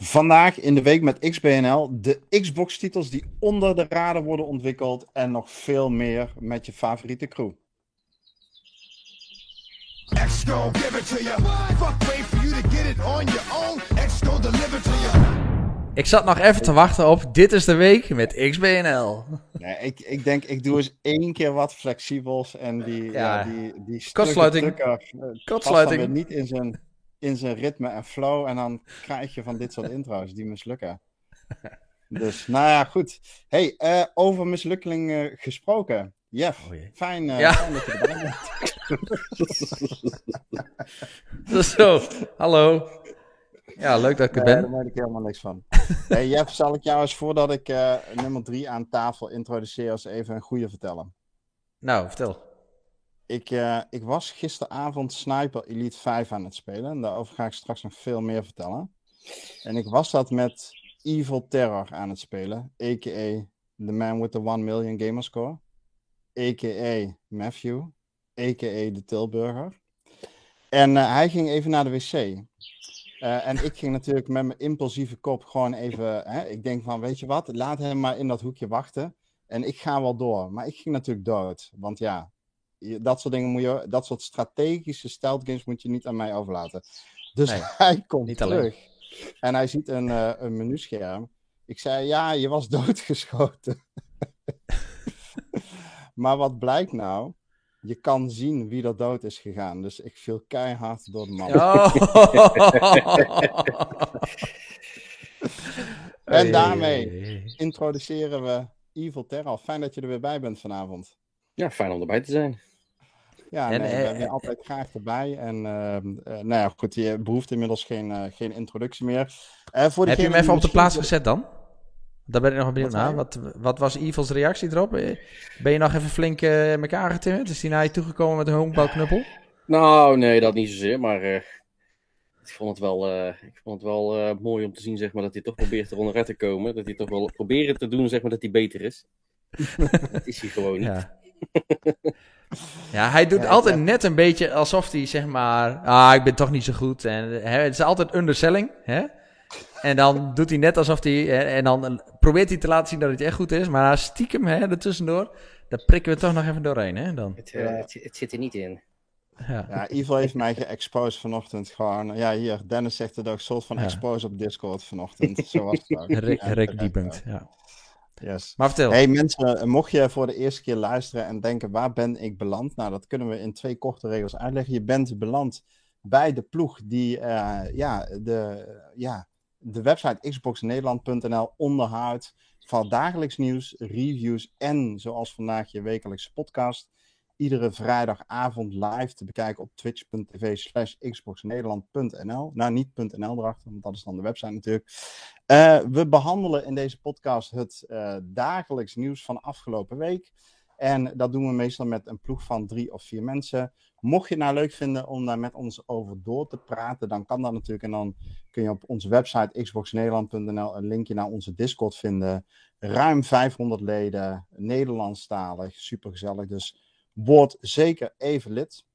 Vandaag in de week met XBNL de Xbox-titels die onder de radar worden ontwikkeld en nog veel meer met je favoriete crew. Exco, give it to you. Fuck wait for you to get it on your own. Exco deliver to you. Ik zat nog even te wachten op dit is de week met XBNL. Nee, ik, ik denk, ik doe eens één keer wat flexibels en die, ja. ja die, die Kortsluiting. Eh, Kortsluiting. niet in zijn in zijn ritme en flow. En dan krijg je van dit soort intro's die mislukken. Dus, nou ja, goed. hey, uh, over mislukking gesproken. Jeff, oh fijn, uh, fijn, dat je erbij bent. Zo, hallo. Ja, leuk dat ik er ben. daar weet ik helemaal niks van. hey, Jeff, zal ik jou eens voordat ik uh, nummer drie aan tafel introduceer, eens even een goede vertellen? Nou, vertel. Ik, uh, ik was gisteravond Sniper Elite 5 aan het spelen. En daarover ga ik straks nog veel meer vertellen. En ik was dat met Evil Terror aan het spelen. A.k.a. The Man with the 1 Million Gamerscore. A.k.a. Matthew. A.k.a. de Tilburger. En uh, hij ging even naar de wc. Uh, en ik ging natuurlijk met mijn impulsieve kop gewoon even. Hè, ik denk van, weet je wat, laat hem maar in dat hoekje wachten. En ik ga wel door. Maar ik ging natuurlijk dood. Want ja, dat soort dingen moet je, dat soort strategische stealth games moet je niet aan mij overlaten. Dus hij komt terug alleen. en hij ziet een, uh, een menuscherm. Ik zei, ja, je was doodgeschoten. maar wat blijkt nou? Je kan zien wie er dood is gegaan. Dus ik viel keihard door de man. Oh. en daarmee introduceren we Evil Terra. Fijn dat je er weer bij bent vanavond. Ja, fijn om erbij te zijn. Ja, en, nee, ben je altijd graag erbij. En uh, nou ja, goed, je behoeft inmiddels geen, uh, geen introductie meer. Uh, voor Heb je hem even op de plaats gezet dan? Daar ben ik nog benieuwd naar. Wat, wat was Evil's reactie erop? Ben je nog even flink uh, elkaar getimmerd? Is hij naar je toegekomen met een honkbalknuppel? Nou, nee, dat niet zozeer. Maar ik vond het wel, ik vond het wel mooi om te zien zeg maar, dat hij toch probeert er onderuit te komen. Dat hij toch wel probeert te doen zeg maar, dat hij beter is. dat is hij gewoon niet. Ja. Ja, hij doet altijd net een beetje alsof hij zeg maar, ah, ik ben toch niet zo goed. En hè, het is altijd underselling, hè? En dan doet hij net alsof hij, en dan probeert hij te laten zien dat het echt goed is, maar stiekem, hè, ertussendoor, daar prikken we toch nog even doorheen, hè? Dan. Het, uh, het, het zit er niet in. Ja. ja, Evil heeft mij geëxposed vanochtend gewoon. Ja, hier, Dennis zegt het ook, soort van ja. expose op Discord vanochtend. Zo was het ook. Rick, Rick Diepend, ja. Yes. Maar vertel. Hey mensen, mocht je voor de eerste keer luisteren en denken, waar ben ik beland? Nou, dat kunnen we in twee korte regels uitleggen. Je bent beland bij de ploeg die uh, ja, de, ja, de website xboxnederland.nl onderhoudt van dagelijks nieuws, reviews en zoals vandaag je wekelijkse podcast iedere vrijdagavond live te bekijken op twitch.tv slash xboxnederland.nl. Nou, niet .nl erachter, want dat is dan de website natuurlijk. Uh, we behandelen in deze podcast het uh, dagelijks nieuws van afgelopen week. En dat doen we meestal met een ploeg van drie of vier mensen. Mocht je het nou leuk vinden om daar met ons over door te praten, dan kan dat natuurlijk. En dan kun je op onze website xboxnederland.nl een linkje naar onze Discord vinden. Ruim 500 leden, Nederlandstalig, supergezellig. Dus word zeker even lid.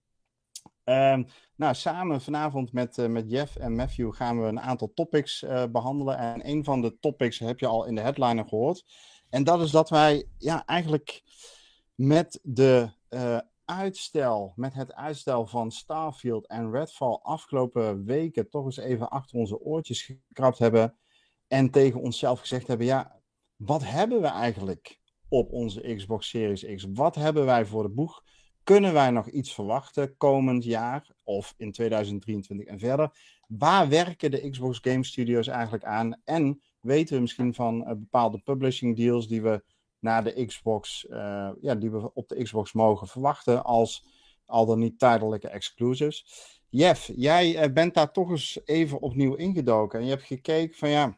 Um, nou, samen vanavond met, uh, met Jeff en Matthew gaan we een aantal topics uh, behandelen. En een van de topics heb je al in de headliner gehoord. En dat is dat wij ja, eigenlijk met de uh, uitstel, met het uitstel van Starfield en Redfall afgelopen weken toch eens even achter onze oortjes gekrapt hebben. En tegen onszelf gezegd hebben, ja, wat hebben we eigenlijk op onze Xbox Series X? Wat hebben wij voor de boeg? Kunnen wij nog iets verwachten komend jaar of in 2023 en verder? Waar werken de Xbox Game Studios eigenlijk aan? En weten we misschien van uh, bepaalde publishing deals die we naar de Xbox, uh, ja, die we op de Xbox mogen verwachten als al dan niet tijdelijke exclusives? Jeff, jij uh, bent daar toch eens even opnieuw ingedoken en je hebt gekeken van ja,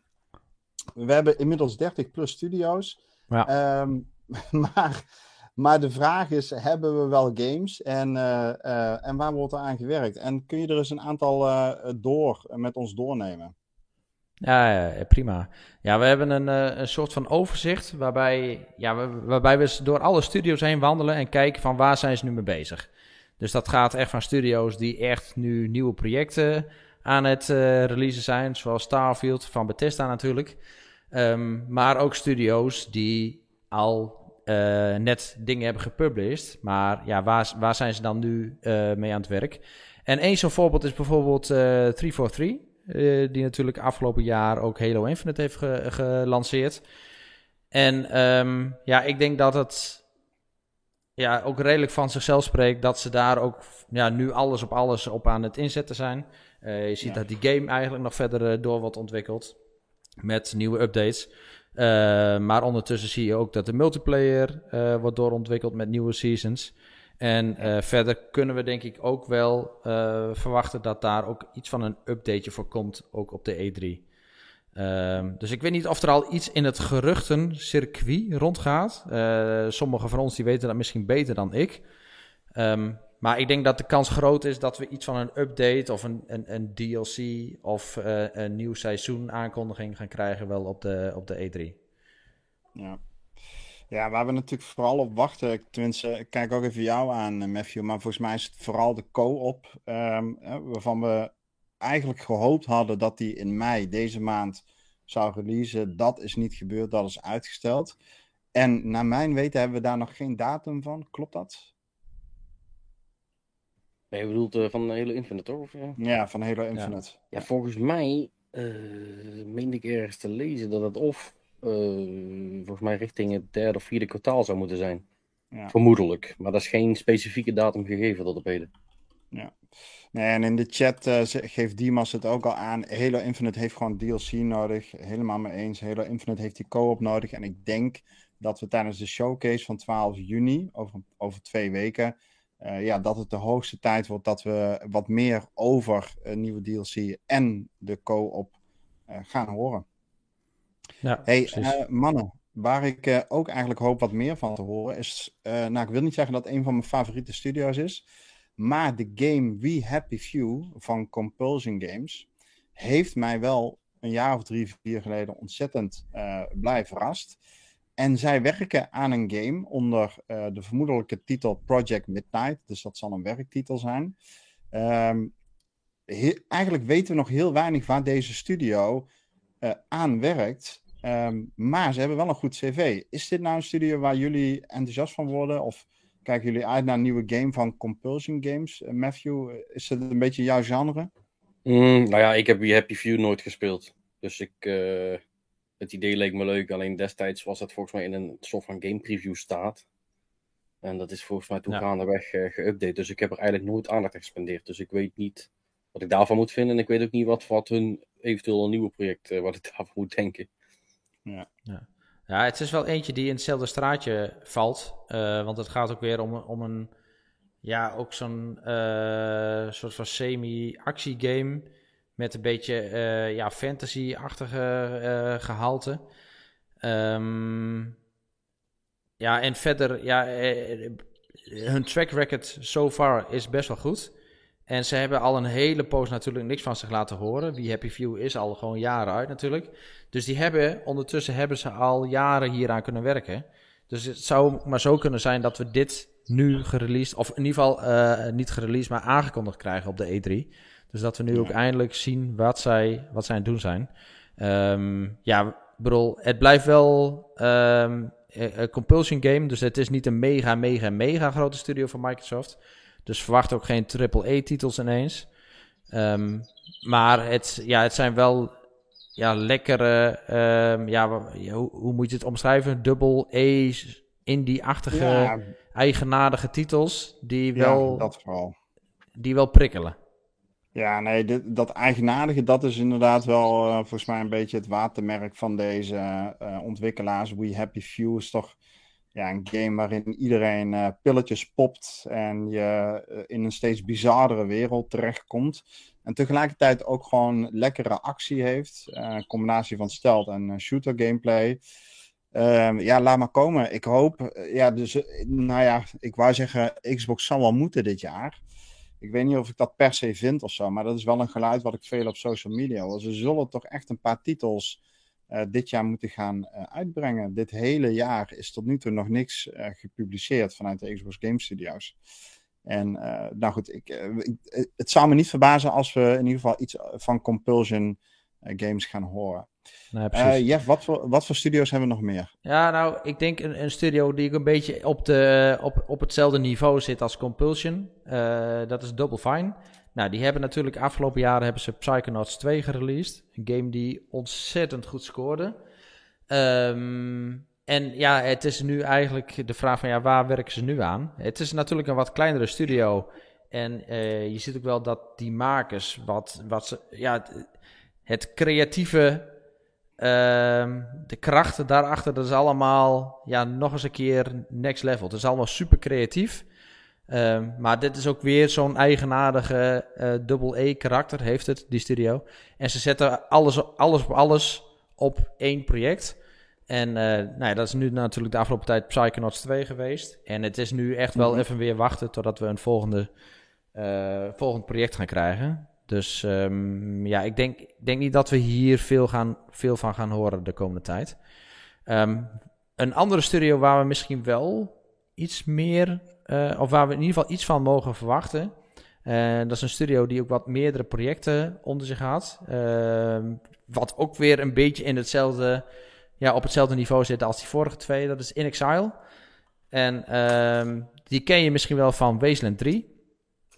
we hebben inmiddels 30 plus studio's. Ja. Um, maar, maar de vraag is, hebben we wel games en, uh, uh, en waar wordt er aan gewerkt? En kun je er eens een aantal uh, door, met ons doornemen? Ja, ja, prima. Ja, we hebben een, een soort van overzicht waarbij, ja, waarbij we door alle studio's heen wandelen en kijken van waar zijn ze nu mee bezig. Dus dat gaat echt van studio's die echt nu nieuwe projecten aan het uh, releasen zijn, zoals Starfield van Bethesda natuurlijk. Um, maar ook studio's die al uh, net dingen hebben gepublished. Maar ja, waar, waar zijn ze dan nu uh, mee aan het werk? En één zo'n voorbeeld is bijvoorbeeld 343. die natuurlijk afgelopen jaar ook Halo Infinite heeft ge gelanceerd. En um, ja, ik denk dat het ja, ook redelijk van zichzelf spreekt dat ze daar ook ja, nu alles op alles op aan het inzetten zijn. Uh, je ziet dat die game eigenlijk nog verder uh, door wordt ontwikkeld met nieuwe updates. Uh, maar ondertussen zie je ook dat de multiplayer wordt doorontwikkeld met nieuwe seasons. En verder kunnen we denk ik ook wel verwachten dat daar ook iets van een updateje voor komt, ook op de E3. Um, dus ik weet niet of er al iets in het geruchtencircuit rondgaat. Sommigen van ons die weten dat misschien beter dan ik. Um, maar ik denk dat de kans groot is dat we iets van een update of een, een, een DLC of uh, een nieuw seizoen aankondiging gaan krijgen wel op de, op de E3. Ja. Ja, waar we natuurlijk vooral op wachten, tenminste, ik kijk ook even jou aan, eh, Matthew, maar volgens mij is het vooral de co-op, um, waarvan we eigenlijk gehoopt hadden dat die in mei deze maand zou releasen. Dat is niet gebeurd, dat is uitgesteld. En naar mijn weten hebben we daar nog geen datum van. Klopt dat? Nee, je bedoelt uh, van Halo Infinite, toch? Of, ja? ja, van Halo Infinite. Ja, ja volgens mij uh, meen ik ergens te lezen dat het of uh, volgens mij richting het derde of vierde kwartaal zou moeten zijn. Ja. Vermoedelijk. Maar dat is geen specifieke datum gegeven tot op heden. Ja. Nee, en in de chat uh, geeft Dimas het ook al aan. Halo Infinite heeft gewoon DLC nodig. Helemaal mee eens. Halo Infinite heeft die co-op nodig. En ik denk dat we tijdens de showcase van 12 juni, over, over twee weken, uh, ja, dat het de hoogste tijd wordt dat we wat meer over een nieuwe DLC en de co-op uh, gaan horen. Ja, hey, mannen, waar ik ook eigenlijk hoop wat meer van te horen is, nou ik wil niet zeggen dat een van mijn favoriete studio's is, maar de game We Happy Few van Compulsion Games heeft mij wel een jaar of drie, vier geleden ontzettend blij verrast. En zij werken aan een game onder uh, de vermoedelijke titel Project Midnight. Dus dat zal een werktitel zijn. Um, eigenlijk weten we nog heel weinig waar deze studio uh, aan werkt. Um, maar ze hebben wel een goed cv. Is dit nou een studio waar jullie enthousiast van worden? Of Kijken jullie uit naar een nieuwe game van Compulsion Games? Uh, Matthew, eh, is het een beetje jouw genre? Mm, nou ja, ik heb Happy Few nooit gespeeld. Dus ik, het idee leek me leuk. Alleen destijds was het volgens mij in een soort van game preview staat. En dat is volgens mij toen ja. gaandeweg uh, geüpdate. Dus ik heb er eigenlijk nooit aandacht aan gespendeerd. Dus ik weet niet wat ik daarvan moet vinden. En ik weet ook niet wat, wat hun eventueel een nieuwe project, uh, wat ik daarvan moet denken. Ja. ja. Ja, het is wel eentje die in hetzelfde straatje valt. Uh, want het gaat ook weer om, om een. Ja, ook zo'n uh, soort van semi-actiegame. Met een beetje uh, ja, fantasy-achtige gehalte. Um, ja, en verder, ja, hun track record so far is best wel goed. En ze hebben al een hele poos natuurlijk niks van zich laten horen. Die Happy View is al gewoon jaren uit natuurlijk. Dus die hebben, ondertussen hebben ze al jaren hieraan kunnen werken. Dus het zou maar zo kunnen zijn dat we dit nu gereleased, of in ieder geval niet gereleased, maar aangekondigd krijgen op de E3. Dus dat we nu ook eindelijk zien wat zij, wat zij aan het doen zijn. Um, ja, bedoel, het blijft wel um, een compulsion game. Dus het is niet een mega, mega, mega grote studio van Microsoft. Dus verwacht ook geen AAA-titels ineens. Um, maar het, ja, het zijn wel ja, lekkere, um, ja, hoe, hoe, moet je het omschrijven? Double A, indie-achtige, ja. eigenaardige titels die wel, ja, dat vooral. die wel prikkelen. Ja, nee, dit, dat eigenaardige, dat is inderdaad wel uh, volgens mij een beetje het watermerk van deze uh, ontwikkelaars. We Happy Few is toch ja, een game waarin iedereen uh, pilletjes popt en je in een steeds bizarre wereld terechtkomt. En tegelijkertijd ook gewoon lekkere actie heeft. Een combinatie van stealth en shooter gameplay. Ehm, ja, laat maar komen. Ik hoop, ja, dus, nou ja, ik wou zeggen, Xbox zal wel moeten dit jaar. Ik weet niet of ik dat per se vind of zo, maar dat is wel een geluid wat ik veel op social media hoor. Ze zullen toch echt een paar titels uh, dit jaar moeten gaan uh, uitbrengen. Dit hele jaar is tot nu toe nog niks uh, gepubliceerd vanuit de Xbox Game Studios. En nou goed, ik, ik, het zou me niet verbazen als we in ieder geval iets van Compulsion games gaan horen. Nee, uh, Jeff, wat voor, wat voor studio's hebben we nog meer? Ja, nou, ik denk een, een studio die ik een beetje op, de, op, op hetzelfde niveau zit als Compulsion. Uh, dat is Double Fine. Nou, die hebben natuurlijk afgelopen jaren hebben ze Psychonauts 2 gereleased. Een game die ontzettend goed scoorde. Um, en ja, het is nu eigenlijk de vraag van ja, waar werken ze nu aan? Het is natuurlijk een wat kleinere studio. En uh, je ziet ook wel dat die makers wat, wat ze, ja, het creatieve Ehm, de krachten daarachter, dat is allemaal ja, nog eens een keer next level. Het is allemaal super creatief. Ehm, maar dit is ook weer zo'n eigenaardige uh, double E karakter, heeft het, die studio. En ze zetten alles, alles op alles op één project. En uh, nou ja, dat is nu natuurlijk de afgelopen tijd Psychonauts 2 geweest. En het is nu echt wel mhm. even weer wachten totdat we een volgende, uh, volgend project gaan krijgen. Dus um, ja, ik denk, denk niet dat we hier veel, gaan, veel van gaan horen de komende tijd. Um, een andere studio waar we misschien wel iets meer, uh, of waar we in ieder geval iets van mogen verwachten. Uh, dat is een studio die ook wat meerdere projecten onder zich had. Uh, wat ook weer een beetje in hetzelfde, ja, op hetzelfde niveau zit als die vorige twee. Dat is In Exile. En ehm, die ken je misschien wel van Wasteland 3.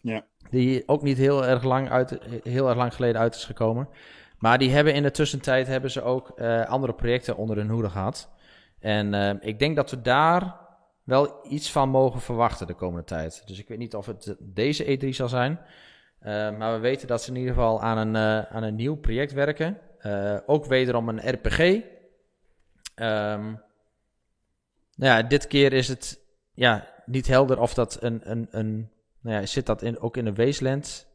Ja. Die ook niet heel erg lang, uit, heel erg lang geleden uit is gekomen. Maar die hebben in de tussentijd hebben ze ook uh, andere projecten onder hun hoede gehad. En uh, ik denk dat we daar wel iets van mogen verwachten de komende tijd. Dus ik weet niet of het deze E3 zal zijn. Uh, maar we weten dat ze in ieder geval aan een, aan een nieuw project werken. ook wederom een RPG. Ehm, nou ja, dit keer is het ja, niet helder of dat een, een, een nou ja, zit dat in, ook in de Wasteland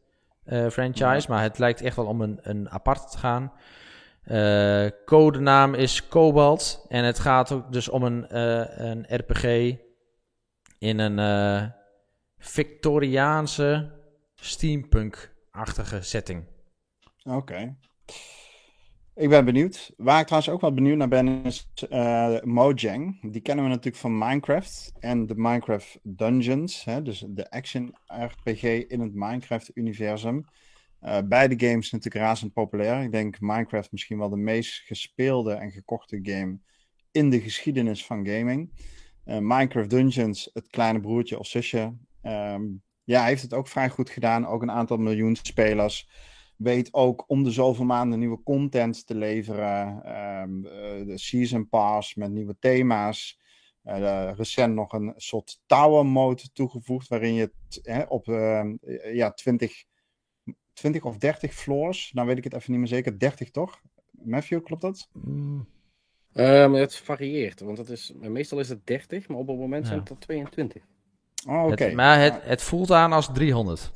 uh, franchise, maar het lijkt echt wel om een, een apart te gaan. Uh, codenaam is Cobalt en het gaat ook dus om een, uh, een RPG in een Victoriaanse steampunk-achtige setting. Oké. Ik ben benieuwd. Waar ik trouwens ook wel benieuwd naar ben is uh, Mojang. Die kennen we natuurlijk van Minecraft en de Minecraft Dungeons. Hè, dus de action RPG in het Minecraft-universum. Uh, beide games natuurlijk razend populair. Ik denk Minecraft misschien wel de meest gespeelde en gekochte game in de geschiedenis van gaming. Uh, Minecraft Dungeons, het kleine broertje of zusje. Um, ja, heeft het ook vrij goed gedaan. Ook een aantal miljoen spelers weet ook om de zoveel maanden nieuwe content te leveren. Um, de Season Pass met nieuwe thema's. Uh, recent nog een soort tower mode toegevoegd, waarin je op uh, ja, 20, 20 of 30 floors, nou weet ik het even niet meer zeker, 30 toch? Matthew, klopt dat? Mm. Um, het varieert, want het is, meestal is het 30, maar op het moment zijn het er 22. Oh, oké. Maar het, het voelt aan als 300.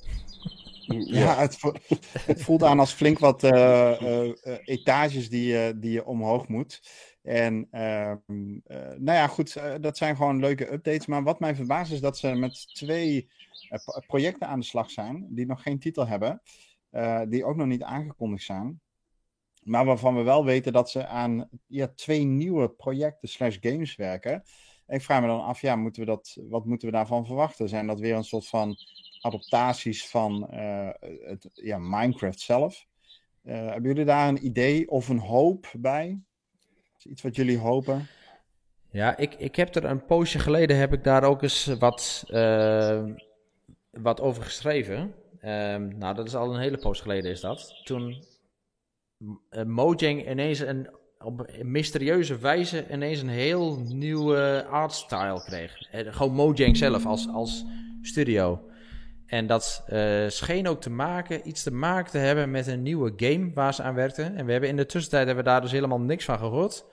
Ja, het, voelt aan als flink wat uh, uh, etages die, die je omhoog moet. En ehm, nou ja, goed, dat zijn gewoon leuke updates. Maar wat mij verbaast is dat ze met twee projecten aan de slag zijn, die nog geen titel hebben, die ook nog niet aangekondigd zijn. Maar waarvan we wel weten dat ze aan ja, twee nieuwe projecten slash games werken. En ik vraag me dan af, ja, moeten we dat, wat moeten we daarvan verwachten? Zijn dat weer een soort van adaptaties van uh, het, ja, Minecraft zelf. Uh, hebben jullie daar een idee of een hoop bij? Is iets wat jullie hopen? Ja, ik, ik heb er een poosje geleden heb ik daar ook eens wat, uh, wat over geschreven. Um, nou, dat is al een hele poos geleden is dat. Toen Mojang ineens een, op een mysterieuze wijze ineens een heel nieuwe artstyle kreeg. gewoon Mojang zelf als, als studio. En dat uh, scheen ook te maken, iets te maken te hebben met een nieuwe game waar ze aan werkten. En we hebben in de tussentijd hebben we daar dus helemaal niks van gehoord.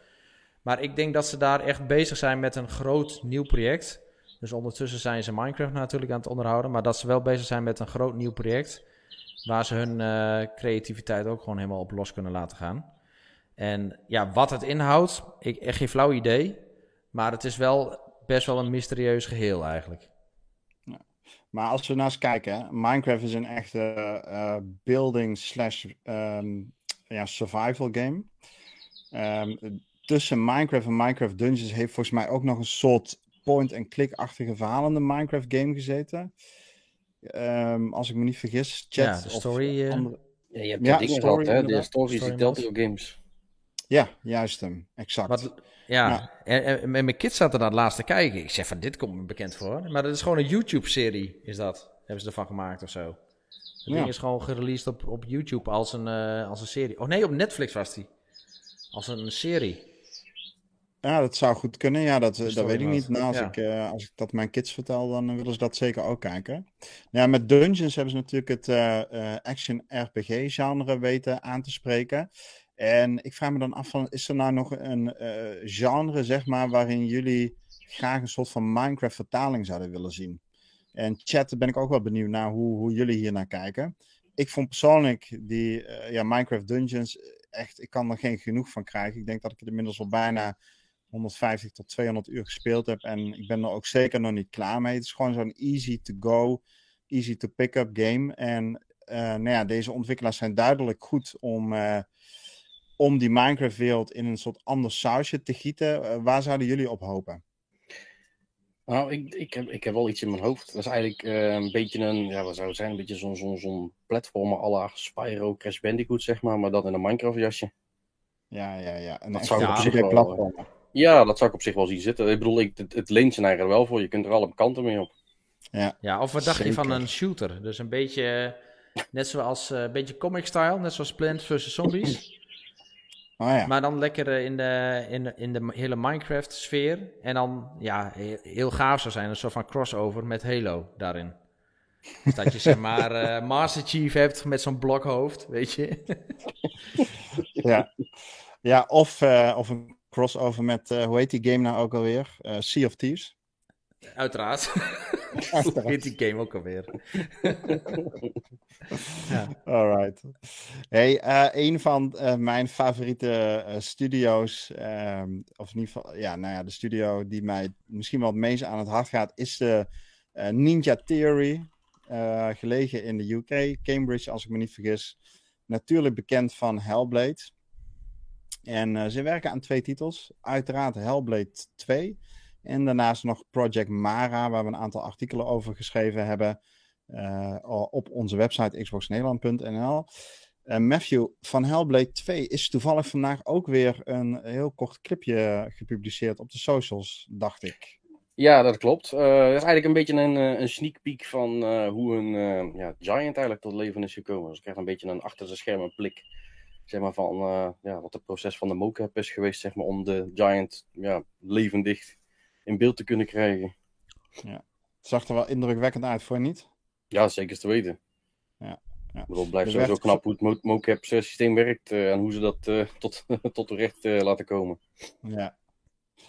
Maar ik denk dat ze daar echt bezig zijn met een groot nieuw project. Dus ondertussen zijn ze Minecraft natuurlijk aan het onderhouden. Maar dat ze wel bezig zijn met een groot nieuw project. Waar ze hun uh, creativiteit ook gewoon helemaal op los kunnen laten gaan. En ja, wat het inhoudt, ik echt geen flauw idee. Maar het is wel best wel een mysterieus geheel eigenlijk. Maar als we naar eens kijken, Minecraft is een echte uh, building slash um, ja, survival game. Um, tussen Minecraft en Minecraft Dungeons heeft volgens mij ook nog een soort point-and-click-achtige verhaal in de Minecraft game gezeten. ehm, als ik me niet vergis. Chat ja, de story. Of andere... Ja, je hebt ja, dingen story, gehad, hè? De stories, story die Telltale Games. Ja, juist hem. Exact. Wat, ja, nou. en, en, mijn kids zaten daar laatst te kijken. Ik zeg van, dit komt me bekend voor. Maar dat is gewoon een YouTube-serie, is dat. Hebben ze ervan gemaakt of zo. Het ding is gewoon gereleased op, op YouTube als een, uh, als een serie. Oh nee, op Netflix was die. Als een serie. Ja, dat zou goed kunnen. Ja, dat, dat weet ik niet. Nou, als, ik, uh, als ik dat mijn kids vertel, dan willen ze dat zeker ook kijken. Ja, met Dungeons hebben ze natuurlijk het uh, action RPG-genre weten aan te spreken. En ik vraag me dan af van, is er nou nog een genre, zeg maar, waarin jullie graag een soort van Minecraft-vertaling zouden willen zien? En chat, ben ik ook wel benieuwd naar hoe, hoe jullie hier naar kijken. Ik vond persoonlijk die ja, Minecraft Dungeons echt, ik kan er geen genoeg van krijgen. Ik denk dat ik het inmiddels al bijna 150 tot 200 uur gespeeld heb. En ik ben er ook zeker nog niet klaar mee. Het is gewoon zo'n easy to go, easy to pick up game. En nou ja, deze ontwikkelaars zijn duidelijk goed om, om die Minecraft-wereld in een soort ander sausje te gieten. Uh, waar zouden jullie op hopen? Nou, ik, ik, heb, ik heb wel iets in mijn hoofd. Dat is eigenlijk een beetje een, ja, wat zou het zijn? Een beetje zo'n zo'n zo'n platformer à la Spyro, Crash Bandicoot, zeg maar, maar dat in een Minecraft-jasje. Ja, ja, ja. En dat zou ja, op zich wel... Platformer. Ja, dat zou ik op zich wel zien zitten. Ik bedoel, ik, het, het leent zijn eigen wel voor. Je kunt er alle kanten mee op. Ja, ja of wat dacht je van een shooter? Dus een beetje, net zoals, uh, een beetje comic-style, net zoals Plants vs. Zombies. Oh ja. Maar dan lekker eh, in de, in de, in de hele Minecraft-sfeer. En dan, ja, heel, gaaf zou zijn. Een soort van crossover met Halo daarin. Dus dat je zeg maar uh, Master Chief hebt met zo'n blokhoofd, weet je. ja. ja, of, uh, of een crossover met, uh, hoe heet die game nou ook alweer? Sea of Thieves. Uiteraard. hoe heet die game ook alweer? ja. Alright. Hey, uh, een van mijn favoriete studio's, ehm, of in ieder geval, ja, nou ja, de studio die mij misschien wel het meest aan het hart gaat, is de Ninja Theory. gelegen in de UK, Cambridge, als ik me niet vergis. Natuurlijk bekend van Hellblade. En ze werken aan twee titels. Uiteraard Hellblade 2. En daarnaast nog Project Mara, waar we een aantal artikelen over geschreven hebben. Uh, op onze website xboxnederland.nl. Uh, Matthew, van Hellblade 2 is toevallig vandaag ook weer een heel kort clipje gepubliceerd op de socials, dacht ik. Ja, dat klopt. Uh, dat is eigenlijk een beetje een, een sneak peek van hoe een ja, Giant eigenlijk tot leven is gekomen. Dus ik krijg een beetje een achter de schermen blik zeg maar, van ja, wat het proces van de mocap is geweest, zeg maar, om de Giant ja, levendig in beeld te kunnen krijgen. Ja. Het zag er wel indrukwekkend uit, voor je niet? Ja, zeker te weten. Ja. Ja. Ik blijft sowieso knap hoe het mocap systeem werkt uh, en hoe ze dat uh, tot, tot recht uh, laten komen. Ja,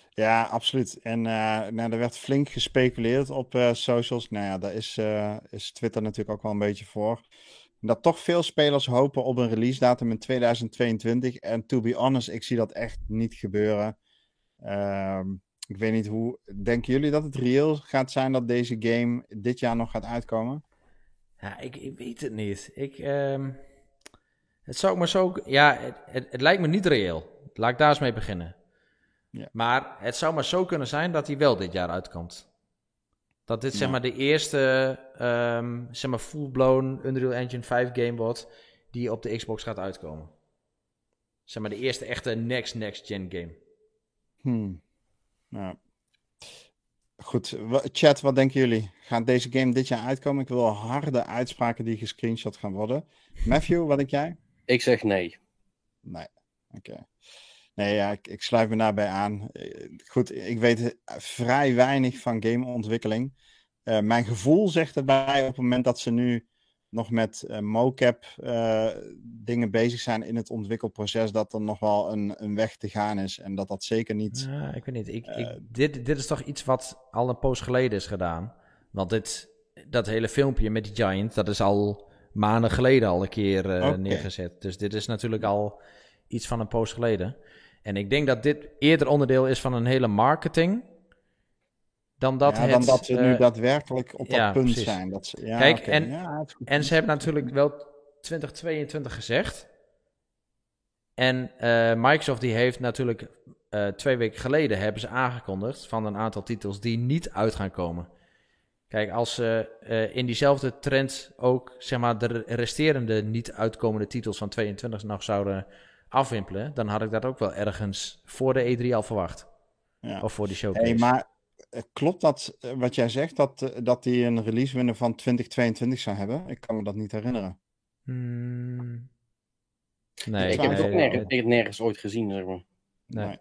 ja absoluut. En nou, er werd flink gespeculeerd op socials. Nou ja, daar is, is Twitter natuurlijk ook wel een beetje voor dat toch veel spelers hopen op een release datum in 2022. En to be honest, ik zie dat echt niet gebeuren. Ehm, ik weet niet hoe. Denken jullie dat het reëel gaat zijn dat deze game dit jaar nog gaat uitkomen? Ja, ik, ik weet het niet. Ik, um, het zou maar zo. Ja, het, het, het, lijkt me niet reëel. Laat ik daar eens mee beginnen. Ja. Maar het zou maar zo kunnen zijn dat hij wel dit jaar uitkomt. Dat dit zeg maar de eerste um, zeg maar full-blown Unreal Engine 5 game wordt die op de Xbox gaat uitkomen. Zeg maar de eerste echte next next gen game. Hmm. Nou. Goed, chat, wat denken jullie? Gaat deze game dit jaar uitkomen? Ik wil harde uitspraken die gescreenshot gaan worden. Matthew, wat denk jij? Ik zeg nee. Nee, oké. Nee, ja, ik, ik sluit me daarbij aan. Eh, goed, ik weet vrij weinig van gameontwikkeling. Uh, mijn gevoel zegt erbij op het moment dat ze nu nog met uh, mocap uh, dingen bezig zijn in het ontwikkelproces, dat er nog wel een, een weg te gaan is. En dat dat zeker niet. Ja, ik weet niet. Ik, ik, dit, dit is toch iets wat al een poos geleden is gedaan. Want dit, dat hele filmpje met die Giant, dat is al maanden geleden al een keer okay. neergezet. Dus dit is natuurlijk al iets van een poos geleden. En ik denk dat dit eerder onderdeel is van een hele marketing. Dan dat, ja, dan dat ze nu eh, daadwerkelijk op dat punt zijn. Dat ze, ja, Kijk, en, en ze hebben natuurlijk wel 2022 gezegd. En uh, Microsoft die heeft natuurlijk uh, twee weken geleden hebben ze aangekondigd van een aantal titels die niet uit gaan komen. Kijk, als ze uh, in diezelfde trend ook zeg maar, de resterende niet uitkomende titels van 22 nog zouden afwimpelen, dan had ik dat ook wel ergens voor de E3 al verwacht. Ja. Of voor die showcase. Hey, maar eh, klopt dat eh, wat jij zegt, dat, dat die een release winner van 2022 zou hebben? Ik kan me dat niet herinneren. Hmm. Nee, ik, heb het ook nergens, nergens ooit gezien, zeg maar. Nee.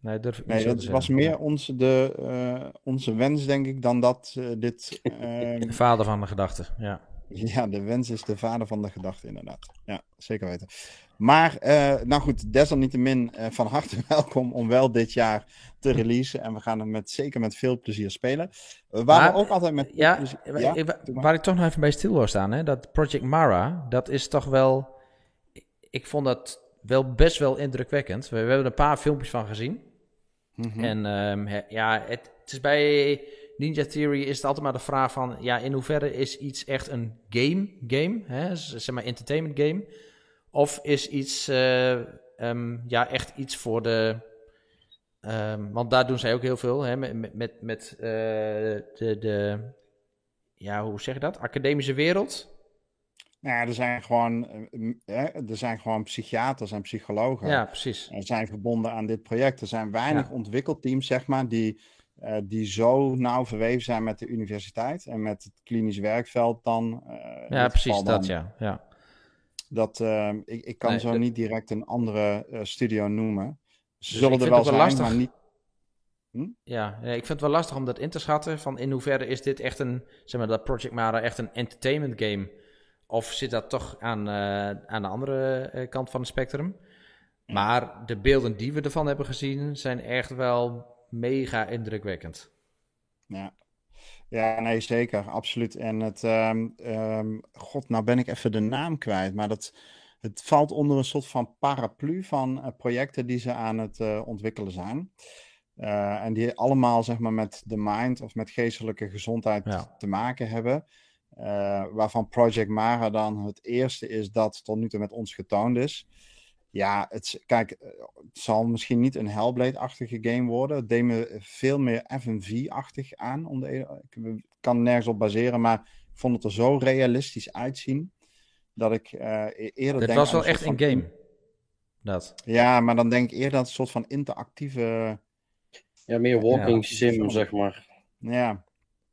Nee, durf nee dat was meer onze, de, uh, onze wens, denk ik, dan dat uh, dit... Uh, vader van de gedachte, ja. Ja, de wens is de vader van de gedachte, inderdaad. Ja, zeker weten. Maar, uh, nou goed, desalniettemin uh, van harte welkom om wel dit jaar te releasen. En we gaan het met, zeker met veel plezier spelen. waar maar, we ook altijd met ja, ja, waar, waar ik toch nog even bij stil wil staan, hè, dat Project Mara, dat is toch wel... Ik vond dat wel best wel indrukwekkend. We, we hebben er een paar filmpjes van gezien. Mhm. En um, ja, het, het, is bij Ninja Theory is het altijd maar de vraag van, ja, in hoeverre is iets echt een game, game, hè, zeg maar entertainment game, of is iets, uh, um, ja, echt iets voor de, um, want daar doen zij ook heel veel, hè, met, met, met uh, de, de, ja, hoe zeg je dat, academische wereld, nou er zijn gewoon, eh, er zijn gewoon psychiaters en psychologen. Ja, precies. Er zijn verbonden aan dit project. Er zijn weinig ontwikkelteams, zeg maar, die, uh, die zo nauw verweven zijn met de universiteit en met het klinisch werkveld dan. Uh, ja, precies dat, ja. ja. Dat, uh, ik, ik kan nee, zo niet direct een andere studio noemen. Ze dus zullen er wel zijn, lastig. maar niet... Hm? Ja, ik vind het wel lastig om dat in te schatten. Van in hoeverre is dit echt een, zeg maar, dat Project Mara echt een entertainment game of zit dat toch aan, uh, aan de andere eh, kant van het spectrum? Maar de beelden die we ervan hebben gezien zijn echt wel mega indrukwekkend. Ja, ja nee, zeker. Absoluut. En het, um, um, god, nou ben ik even de naam kwijt. Maar dat, het valt onder een soort van paraplu van uh, projecten die ze aan het uh, ontwikkelen zijn. Uh, en die allemaal zeg maar met de mind of met geestelijke gezondheid ja. te maken hebben. Waarvan Project Mara dan het eerste is dat tot nu toe met ons getoond is. Ja, het, kijk, eh, het zal misschien niet een Hellblade-achtige game worden. Het deed me veel meer FMV-achtig aan. Om de, ik kan nergens op baseren, maar ik vond het er zo realistisch uitzien. Dat ik uh, eerder Het was wel echt een game. Dat. Ja, maar dan denk ik eerder dat een soort van interactieve... Ja, meer walking ja, sim, zeg maar. Ja,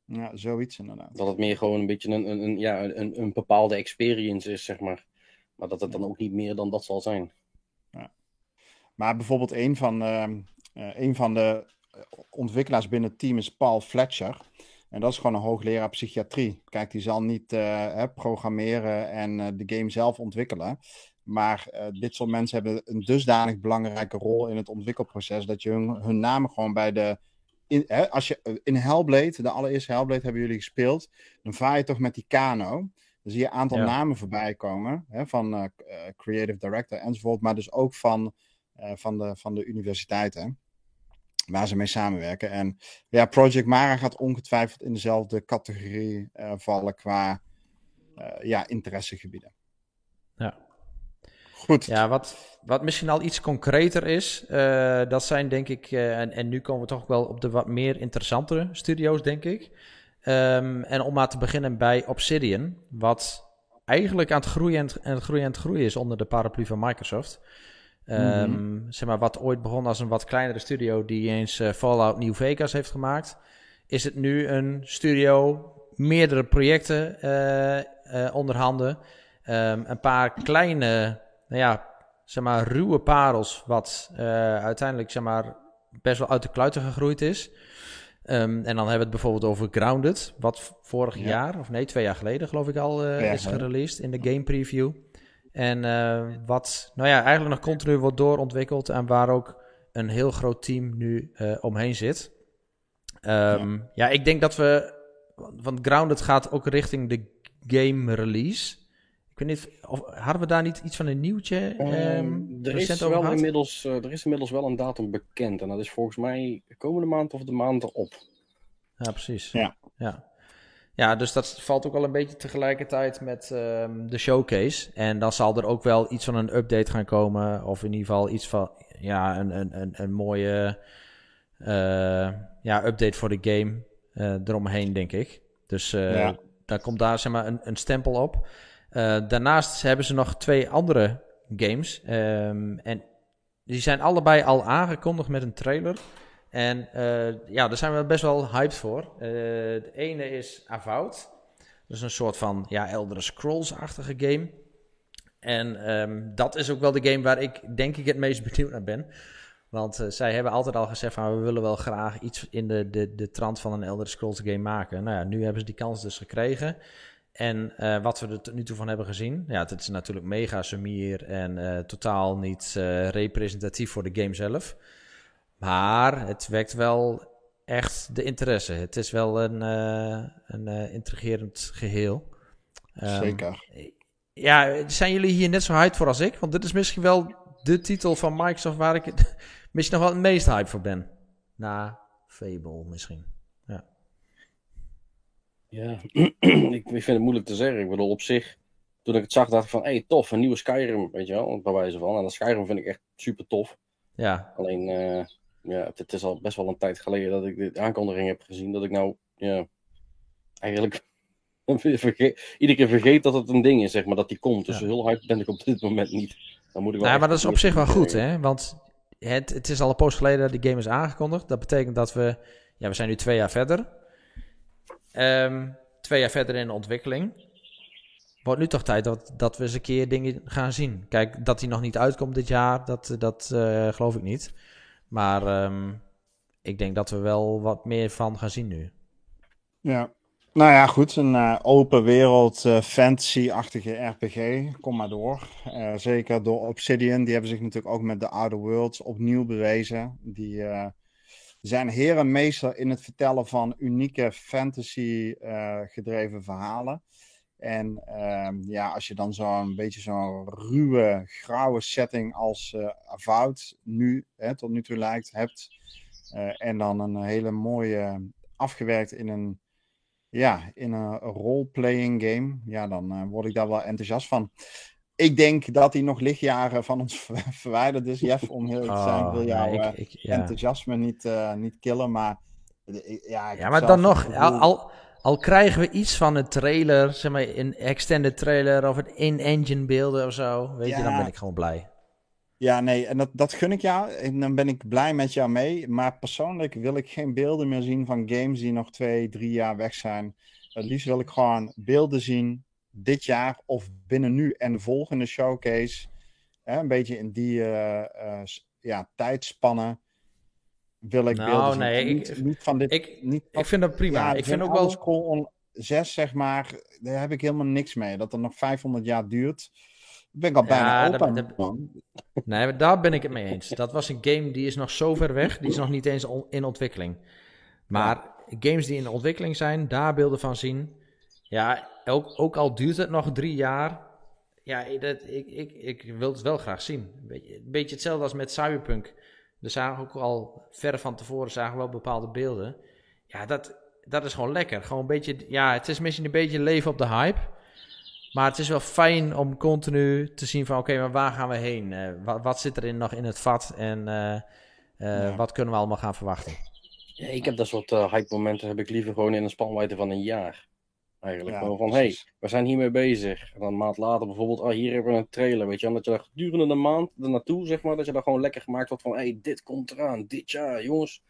ja, zoiets inderdaad. Dat het meer gewoon een beetje een, een, een, ja, een, een bepaalde experience is, zeg maar. Maar dat het dan ook niet meer dan dat zal zijn. Maar bijvoorbeeld een van, uh, een van de ontwikkelaars binnen het team is Paul Fletcher. En dat is gewoon een hoogleraar psychiatrie. Kijk, die zal niet uh, hè, programmeren en uh, de game zelf ontwikkelen. Maar uh, dit soort mensen hebben een dusdanig belangrijke rol in het ontwikkelproces. dat je hun, hun namen gewoon bij de in, hè, als je eh, in Hellblade, de allereerste Hellblade hebben jullie gespeeld, dan vaar je toch met die kano. Dan zie je een aantal namen voorbij komen hè, van creative director enzovoort, maar dus ook van, van, de, van de universiteiten waar ze mee samenwerken. En ja, Project Mara gaat ongetwijfeld in dezelfde categorie uh, vallen qua ja, interessegebieden. Ja. Goed. Ja, wat, wat misschien al iets concreter is, uh, dat zijn denk ik, uh, en, en nu komen we toch wel op de wat meer interessantere studio's, denk ik. Um, en om maar te beginnen bij Obsidian, wat eigenlijk aan het groeien en, en het groeien en het groeien is onder de paraplu van Microsoft. Um, mm -hmm. Zeg maar, wat ooit begon als een wat kleinere studio die eens uh, Fallout New Vegas heeft gemaakt, is het nu een studio, meerdere projecten onderhanden, um, een paar kleine nou ja, zeg maar, ruwe parels, wat uiteindelijk zeg maar, best wel uit de kluiten gegroeid is. Um, en dan hebben we het bijvoorbeeld over Grounded, wat vorig ja. jaar, of nee, twee jaar geleden geloof ik al, ja, is gereleased in de game preview. En uh, wat, nou ja, eigenlijk nog continu wordt doorontwikkeld en waar ook een heel groot team nu omheen zit. Um, ja. ja, ik denk dat we, want Grounded gaat ook richting de game release weet niet, of, hadden we daar niet iets van een nieuwtje um, er is wel inmiddels, uh, Er is inmiddels wel een datum bekend. En dat is volgens mij de komende maand of de maand erop. Ja, precies. Ja. ja. Ja, dus dat valt ook wel een beetje tegelijkertijd met um, de showcase. En dan zal er ook wel iets van een update gaan komen. Of in ieder geval iets van ja, een, een, een, een mooie uh, ja, update voor de game uh, eromheen, denk ik. Dus uh, daar komt daar zeg maar een, een stempel op. daarnaast hebben ze nog twee andere games. Um, en die zijn allebei al aangekondigd met een trailer. En ja, daar zijn we best wel hyped voor. de ene is Avowed. Dus een soort van ja, Elder Scrolls-achtige game. En um, dat is ook wel de game waar ik denk ik het meest benieuwd naar ben. Want uh, zij hebben altijd al gezegd van we willen wel graag iets in de, de, de trant van een Elder Scrolls game maken. Nou ja, nu hebben ze die kans dus gekregen. En wat we er tot nu toe van hebben gezien, ja, het is natuurlijk mega sumier en totaal niet representatief voor de game zelf. Maar het wekt wel echt de interesse. Het is wel een, een intrigerend geheel. Um, Zeker. Ja, zijn jullie hier net zo hyped voor als ik? Want dit is misschien wel de titel van Microsoft waar ik misschien nog wel het meest hype voor ben. Na Fable misschien. Ja, ja ik, vind het moeilijk te zeggen. Ik bedoel, op zich, toen ik het zag, dacht ik van, hé, hey, tof, een nieuwe Skyrim, weet je wel, bij wijze van. En dat Skyrim vind ik echt super tof. Ja. Alleen, uh, ja, het, is al best wel een tijd geleden dat ik de aankondiging heb gezien, dat ik nou, ja, eigenlijk iedere keer vergeet dat het een ding is, zeg maar, dat die komt. Dus heel hard ben ik op dit moment niet. Dan moet ik wel ja, maar dat is op zich wel goed, hè? Want het, het is al een poos geleden dat die game is aangekondigd. Dat betekent dat we, ja, we zijn nu twee jaar verder. Um, twee jaar verder in de ontwikkeling. Wordt nu toch tijd dat, dat we eens een keer dingen gaan zien. Kijk, dat die nog niet uitkomt dit jaar, dat, dat uh, geloof ik niet. Maar um, ik denk dat we wel wat meer van gaan zien nu. Ja, nou ja, goed. Een uh, open wereld uh, fantasy-achtige RPG. Kom maar door. Uh, zeker door Obsidian. Die hebben zich natuurlijk ook met de Outer Worlds opnieuw bewezen. Die zijn herenmeester in het vertellen van unieke fantasy-gedreven verhalen. En ehm, ja, als je dan zo'n beetje zo'n ruwe, grauwe setting als uh, Avowed nu, hè, tot nu toe lijkt, hebt. en dan een hele mooie afgewerkt in een ja, in een role-playing game, ja, dan uh, word ik daar wel enthousiast van. Ik denk dat hij nog lichtjaren van ons verwijderd is, Jeff, om heel te zijn. Ik wil oh, jouw ja, enthousiasme niet, uh, niet killen, maar... Ja, ja maar dan nog, al, al, al, krijgen we iets van een trailer, zeg maar, een extended trailer of een in-engine beelden of zo, weet je, dan ben ik gewoon blij. Ja, nee, en dat, dat gun ik jou. En dan ben ik blij met jou mee. Maar persoonlijk wil ik geen beelden meer zien van games die nog twee, drie jaar weg zijn. Het liefst wil ik gewoon beelden zien dit jaar of binnen nu en de volgende showcase. Hè, een beetje in die uh, uh, ja, tijdspannen wil ik nou, beelden nee, zien. Ik, niet, van dit. Ik, niet, ik vind dat prima. Ja, ik vind ook wel. Scroll 6, zeg maar, daar heb ik helemaal niks mee. Dat er nog 500 jaar duurt ben ik al bijna ja, open. nee, daar ben ik het mee eens. Dat was een game die is nog zo ver weg. Die is nog niet eens in ontwikkeling. Maar games die in ontwikkeling zijn, daar beelden van zien. Ja, ook, ook al duurt het nog drie jaar. Ja, dat, ik, ik, ik wil het wel graag zien. Een beetje, een beetje hetzelfde als met Cyberpunk. We zagen ook al ver van tevoren zagen we wel bepaalde beelden. Ja, dat, dat is gewoon lekker. Gewoon een beetje, ja, het is misschien een beetje leven op de hype. Maar het is wel fijn om continu te zien van oké, maar waar gaan we heen? Uh, wat, wat, zit er in, nog in het vat en uh, uh, wat kunnen we allemaal gaan verwachten? Ja, ik heb dat soort hype momenten heb ik liever gewoon in een spanwijdte van een jaar. Eigenlijk gewoon van, hé, hey, we zijn hiermee bezig. En dan een maand later bijvoorbeeld, oh, hier hebben we een trailer, weet je. En dat je daar gedurende een maand naartoe, zeg maar, dat je daar gewoon lekker gemaakt wordt van, hé, hey, dit komt eraan, dit jaar, jongens.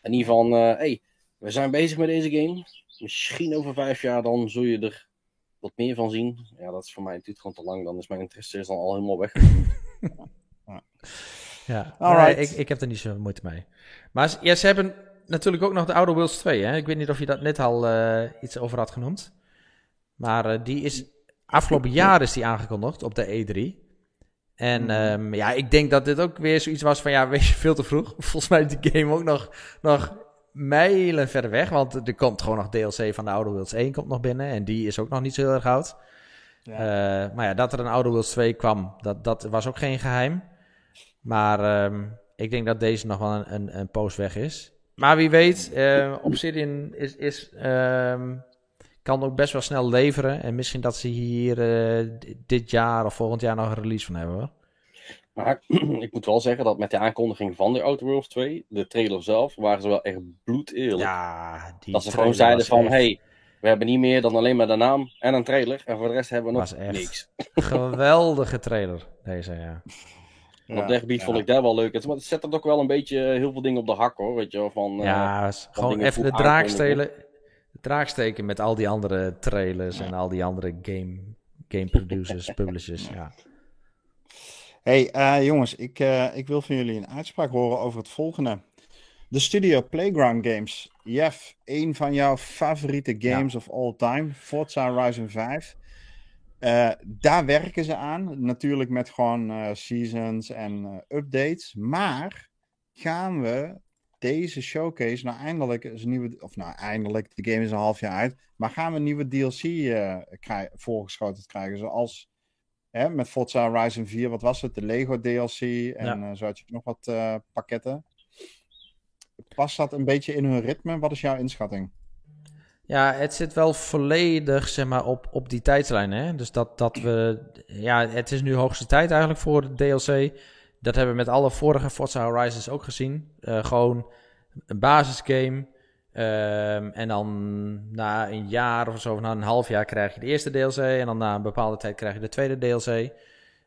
En in ieder geval, hé, hey, we zijn bezig met deze game. Misschien over vijf jaar dan zul je er wat meer van zien. Ja, dat is voor mij natuurlijk gewoon te lang. Dan is mijn interesse is dan al helemaal weg. ja, nee, ik, ik heb er niet zo moeite mee. Maar ja, ze hebben natuurlijk ook nog de Outer Worlds 2. Hè? Ik weet niet of je dat net al uh, iets over had genoemd. Maar uh, die is afgelopen jaar is die aangekondigd op de E3. En mm. um, ja, ik denk dat dit ook weer zoiets was van ja, wees je veel te vroeg. Volgens mij is die game ook nog, nog mijlen verder weg. Want er komt gewoon nog DLC van de Outer Worlds 1 komt nog binnen. En die is ook nog niet zo heel erg oud. Ja. Uh, maar ja, dat er een Outer Worlds 2 kwam, dat, dat was ook geen geheim. Maar um, ik denk dat deze nog wel een, een, een poos weg is. Maar wie weet, uh, Obsidian is, is, um, kan ook best wel snel leveren. En misschien dat ze hier uh, dit jaar of volgend jaar nog een release van hebben. Hoor. Maar ik moet wel zeggen dat met de aankondiging van de Outer Worlds 2, de trailer zelf, waren ze wel echt bloed eerlijk. Ja, die Dat ze gewoon zeiden van, echt... hey, We hebben niet meer dan alleen maar de naam en een trailer. En voor de rest hebben we nog niks. Geweldige trailer, deze, ja. op Derby vond ik daar wel leuk. Het zet er ook wel een beetje heel veel dingen op de hak hoor. Weet je van, ja, gewoon even de draakstelen. Draagsteken met al die andere trailers en al die andere game, game producers, publishers. Ja. Hey uh, jongens, ik, uh, ik wil van jullie een uitspraak horen over het volgende. De studio Playground Games. Jeff, een van jouw favoriete games of all time. Forza Horizon 5. Uh, daar werken ze aan. Natuurlijk met gewoon seasons en updates. Maar gaan we deze showcase nou eindelijk is een nieuwe, of nou eindelijk, de game is een half jaar uit, maar gaan we een nieuwe DLC voorgeschoten krijgen, zoals hè, met Forza Horizon 4, wat was het, de Lego DLC en ja. zo had je nog wat pakketten. Past dat een beetje in hun ritme? Wat is jouw inschatting? Ja, het zit wel volledig zeg maar, op, op die tijdslijn. Hè? Dus dat, dat we. Ja, het is nu hoogste tijd eigenlijk voor de DLC. Dat hebben we met alle vorige Forza Horizons ook gezien. Uh, gewoon een basisgame. Um, en dan na een jaar of zo, na een half jaar krijg je de eerste DLC. En dan na een bepaalde tijd krijg je de tweede DLC.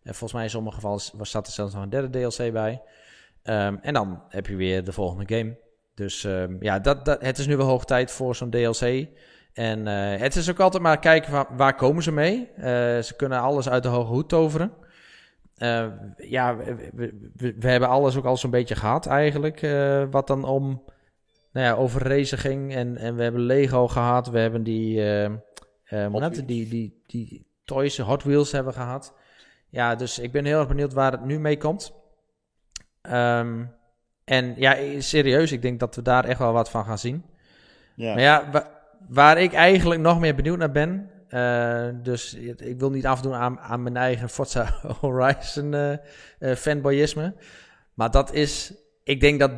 En volgens mij in sommige gevallen zat er zelfs nog een derde DLC bij. Um, en dan heb je weer de volgende game. Dus um, ja, dat, dat, het is nu wel hoog tijd voor zo'n DLC. En uh, het is ook altijd maar kijken waar, komen ze mee. Uh, ze kunnen alles uit de hoge hoed toveren. Uh, ja, we, we, hebben alles ook al zo'n beetje gehad eigenlijk. Wat dan om, nou ja, over racen ging. En, en we hebben Lego gehad. We hebben die, uh, die, die, die toys, Hot Wheels hebben gehad. Ja, dus ik ben heel erg benieuwd waar het nu mee komt. Um, en ja, serieus, ik denk dat we daar echt wel wat van gaan zien. Ja. Maar ja, wa waar ik eigenlijk nog meer benieuwd naar ben, uh, dus ik wil niet afdoen aan, aan mijn eigen Forza Horizon uh, uh, fanboyisme. Maar dat is, ik denk dat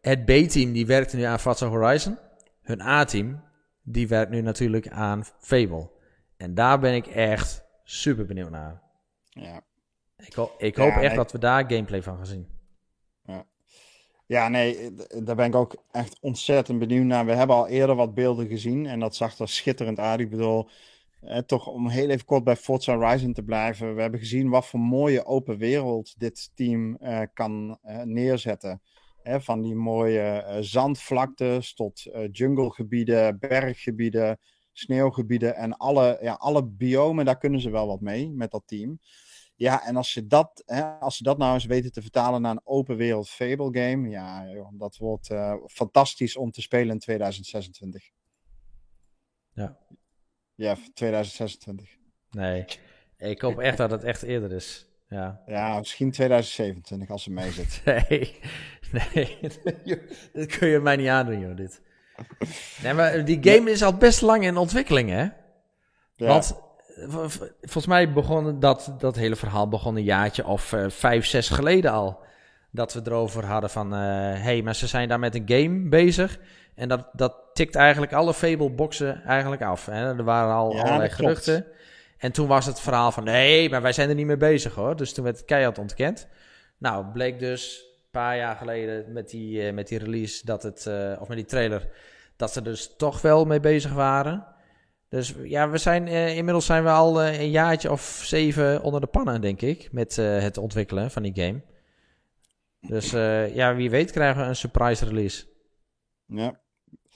het B-team die werkt nu aan Forza Horizon. Hun A-team, die werkt nu natuurlijk aan Fable. En daar ben ik echt super benieuwd naar. Ja. Ik, ho ik hoop echt dat we daar gameplay van gaan zien. Ja. Ja, nee, daar ben ik ook echt ontzettend benieuwd naar. We hebben al eerder wat beelden gezien en dat zag er schitterend uit. Ik bedoel, eh, toch om heel even kort bij Forza Horizon te blijven. We hebben gezien wat voor mooie open wereld dit team uh, kan uh, neerzetten. Van die mooie uh, zandvlaktes tot junglegebieden, berggebieden, sneeuwgebieden en alle, ja, alle biomen, daar kunnen ze wel wat mee met dat team. Ja, en als, je dat, hè, als ze dat nou eens weten te vertalen naar een open wereld Fable game, ja, joh, dat wordt fantastisch om te spelen in 2026. Ja, ja, 2026. Nee, ik hoop echt dat het echt eerder is. Ja, ja misschien 2027 als ze mee zit. nee, nee, dat kun je mij niet aandoen, joh, dit. Nee, maar die game is al best lang in ontwikkeling, hè? Ja. Want volgens mij begon dat, dat hele verhaal begon een jaartje of uh, vijf, zes geleden al. Dat we erover hadden van, hé, uh, hey, maar ze zijn daar met een game bezig. En dat, dat tikt eigenlijk alle Fable-boxen eigenlijk af. Hè? Er waren al allerlei geruchten. En toen was het verhaal van, nee, maar wij zijn er niet mee bezig hoor. Dus toen werd het keihard ontkend. Nou, bleek dus een paar jaar geleden met die, uh, met die release, dat het, of met die trailer, dat ze dus toch wel mee bezig waren. Dus ja, we zijn, uh, inmiddels zijn we al een jaartje of zeven onder de pannen, denk ik, met het ontwikkelen van die game. Dus ja, wie weet krijgen we een surprise release. Ja.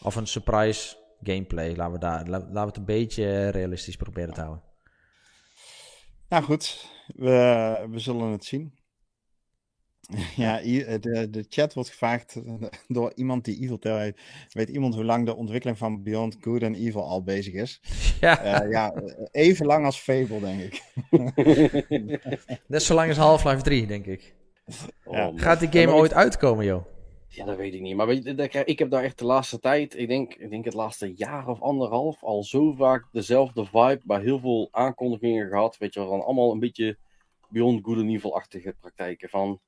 Of een surprise gameplay. Laten we, daar, laten we het een beetje realistisch proberen te houden. Nou goed, we, we zullen het zien. Ja, de, de chat wordt gevraagd door iemand die Evil Tail heet. Weet iemand hoe lang de ontwikkeling van Beyond Good and Evil al bezig is? Ja, uh, ja even lang als Fable, denk ik. Net zo lang als Half-Life 3, denk ik. Ja. Gaat die game ooit uitkomen, joh? Ja, dat weet ik niet. Maar weet je, ik heb daar echt de laatste tijd, ik denk, ik denk het laatste jaar of anderhalf, al zo vaak dezelfde vibe bij heel veel aankondigingen gehad. Weet je wel, van allemaal een beetje Beyond Good and Evil-achtige praktijken. Van,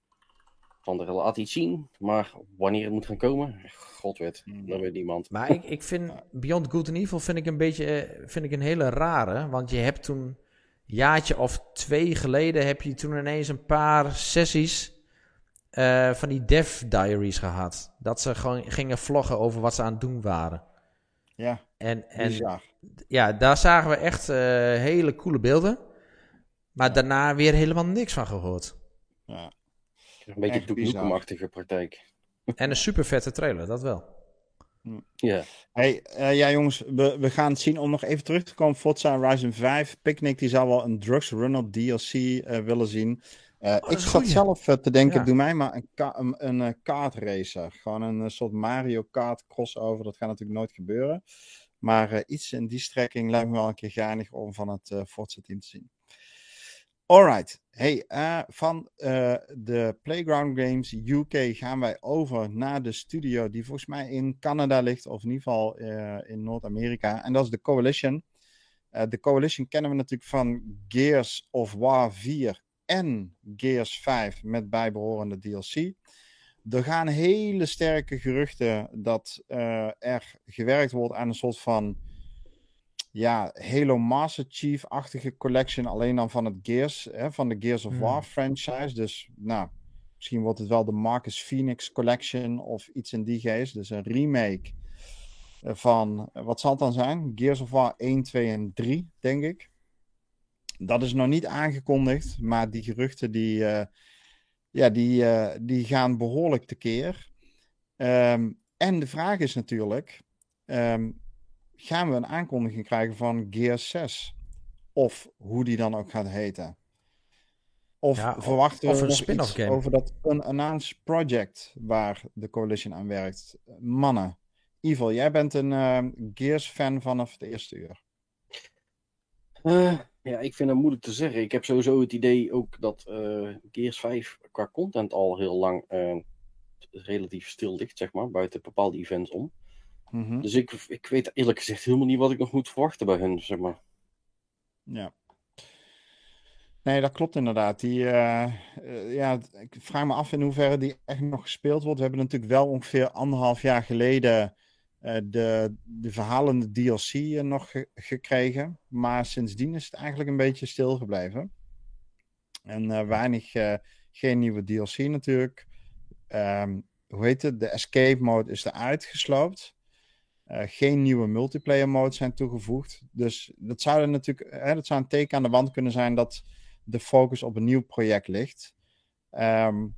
van de laat iets zien, maar wanneer het moet gaan komen, god weet, mm. dat weet niemand. Maar ik, ik vind Beyond Good and Evil vind ik een beetje, eh, vind ik een hele rare, want je hebt toen jaartje of twee geleden heb je toen ineens een paar sessies uh, van die dev diaries gehad. Dat ze gewoon gingen vloggen over wat ze aan het doen waren. Ja, en, en ja, daar zagen we echt hele coole beelden. Maar daarna weer helemaal niks van gehoord. Ja. Een beetje Duke praktijk. En een super vette trailer, dat wel. Ja. Hey, uh, ja jongens, we, we gaan het zien. Om nog even terug te komen, Forza Horizon 5. Picnic die zou wel een Drugs Run DLC uh, willen zien. Uh, ik zat zelf te denken, doe mij maar een, ka een, een kart racer. Gewoon een soort Mario Kart crossover. Dat gaat natuurlijk nooit gebeuren. Maar iets in die strekking lijkt me wel een keer geinig om van het Forza team te zien. Alright. Hey, uh, van uh, de Playground Games UK gaan wij over naar de studio die volgens mij in Canada ligt, of in ieder geval uh, in Noord-Amerika. En dat is de Coalition. de Coalition kennen we natuurlijk van Gears of War 4 en Gears 5 met bijbehorende DLC. Er gaan hele sterke geruchten dat er gewerkt wordt aan een soort van ja, Halo Master Chief-achtige collection. Alleen dan van het Gears, hè, van de Gears of hmm. War franchise. Dus nou, misschien wordt het wel de Marcus Phoenix Collection of iets in die geest. Dus een remake eh, van, eh, wat zal het dan zijn? Gears of War 1, 2 en 3, denk ik. Dat is nog niet aangekondigd, maar die geruchten die, uh, ja, die, uh, die gaan behoorlijk tekeer. Um, en de vraag is natuurlijk, um, gaan we een aankondiging krijgen van Gear 6. Of hoe die dan ook gaat heten. Of verwachten we een spin-off game over dat unannounced project waar de coalition aan werkt. Mannen, Evil, jij bent een uh, Gears fan vanaf het eerste uur. Uh, ja, ik vind het moeilijk te zeggen. Ik heb sowieso het idee ook dat uh, Gears 5 qua content al heel lang relatief stil ligt, zeg maar, buiten bepaalde events om. Mhm. Dus ik, ik weet eerlijk gezegd helemaal niet wat ik nog moet verwachten bij hen, zeg maar. Ja. Nee, dat klopt inderdaad. Die, uh, ja, ik vraag me af in hoeverre die echt nog gespeeld wordt. We hebben natuurlijk wel ongeveer anderhalf jaar geleden uh, de, de verhalende DLC nog gekregen. Maar sindsdien is het eigenlijk een beetje stilgebleven. En weinig, geen nieuwe DLC natuurlijk. Um, hoe heet het? De escape mode is eruit gesloopt. Uh, geen nieuwe multiplayer modes zijn toegevoegd. Dus dat zou, natuurlijk, hè, dat zou een teken aan de wand kunnen zijn dat de focus op een nieuw project ligt. Um,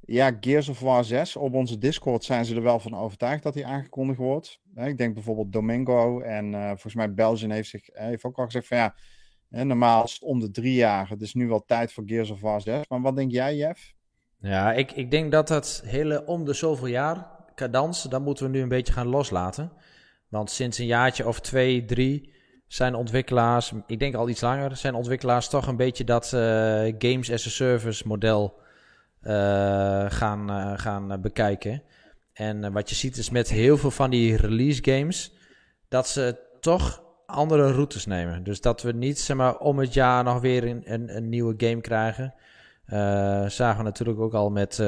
ja, Gears of War 6. Op onze Discord zijn ze er wel van overtuigd dat die aangekondigd wordt. ik denk bijvoorbeeld Domingo en uh, volgens mij Belgian heeft, zich, heeft ook al gezegd van ja, normaal is het om de drie jaar. Het is nu wel tijd voor Gears of War 6. Maar wat denk jij, Jeff? Ja, ik, ik denk dat het hele om de zoveel jaar cadans, dan moeten we nu een beetje gaan loslaten. Want sinds een jaartje of twee, drie zijn ontwikkelaars, ik denk al iets langer, zijn ontwikkelaars toch een beetje dat uh, games as a service model uh, gaan, uh, gaan bekijken. En wat je ziet is met heel veel van die release games, dat ze toch andere routes nemen. Dus dat we niet zeg maar, om het jaar nog weer een, een, een nieuwe game krijgen. zagen we natuurlijk ook al met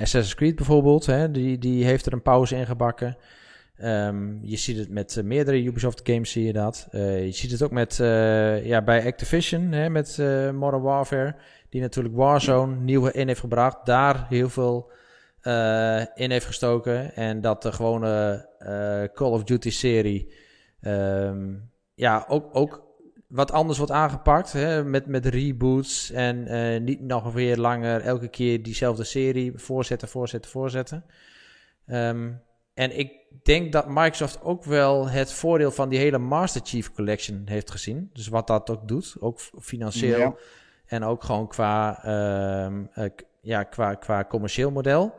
Assassin's Creed bijvoorbeeld, hè, die, die heeft er een pauze in gebakken. Um, je ziet het met uh, meerdere Ubisoft games, zie je dat. Uh, je ziet het ook met, ja, bij Activision, hè, met Modern Warfare, die natuurlijk Warzone nieuw in heeft gebracht. Daar heel veel in heeft gestoken. En dat de gewone Call of Duty serie, um, ja, ook, ook wat anders wordt aangepakt. Hè, met, met reboots en uh, niet nog weer langer elke keer diezelfde serie voorzetten, voorzetten, voorzetten. Um, en ik denk dat Microsoft ook wel het voordeel van die hele Master Chief Collection heeft gezien. Dus wat dat ook doet, ook financieel en ook gewoon qua, um, uh, ja, qua, qua commercieel model.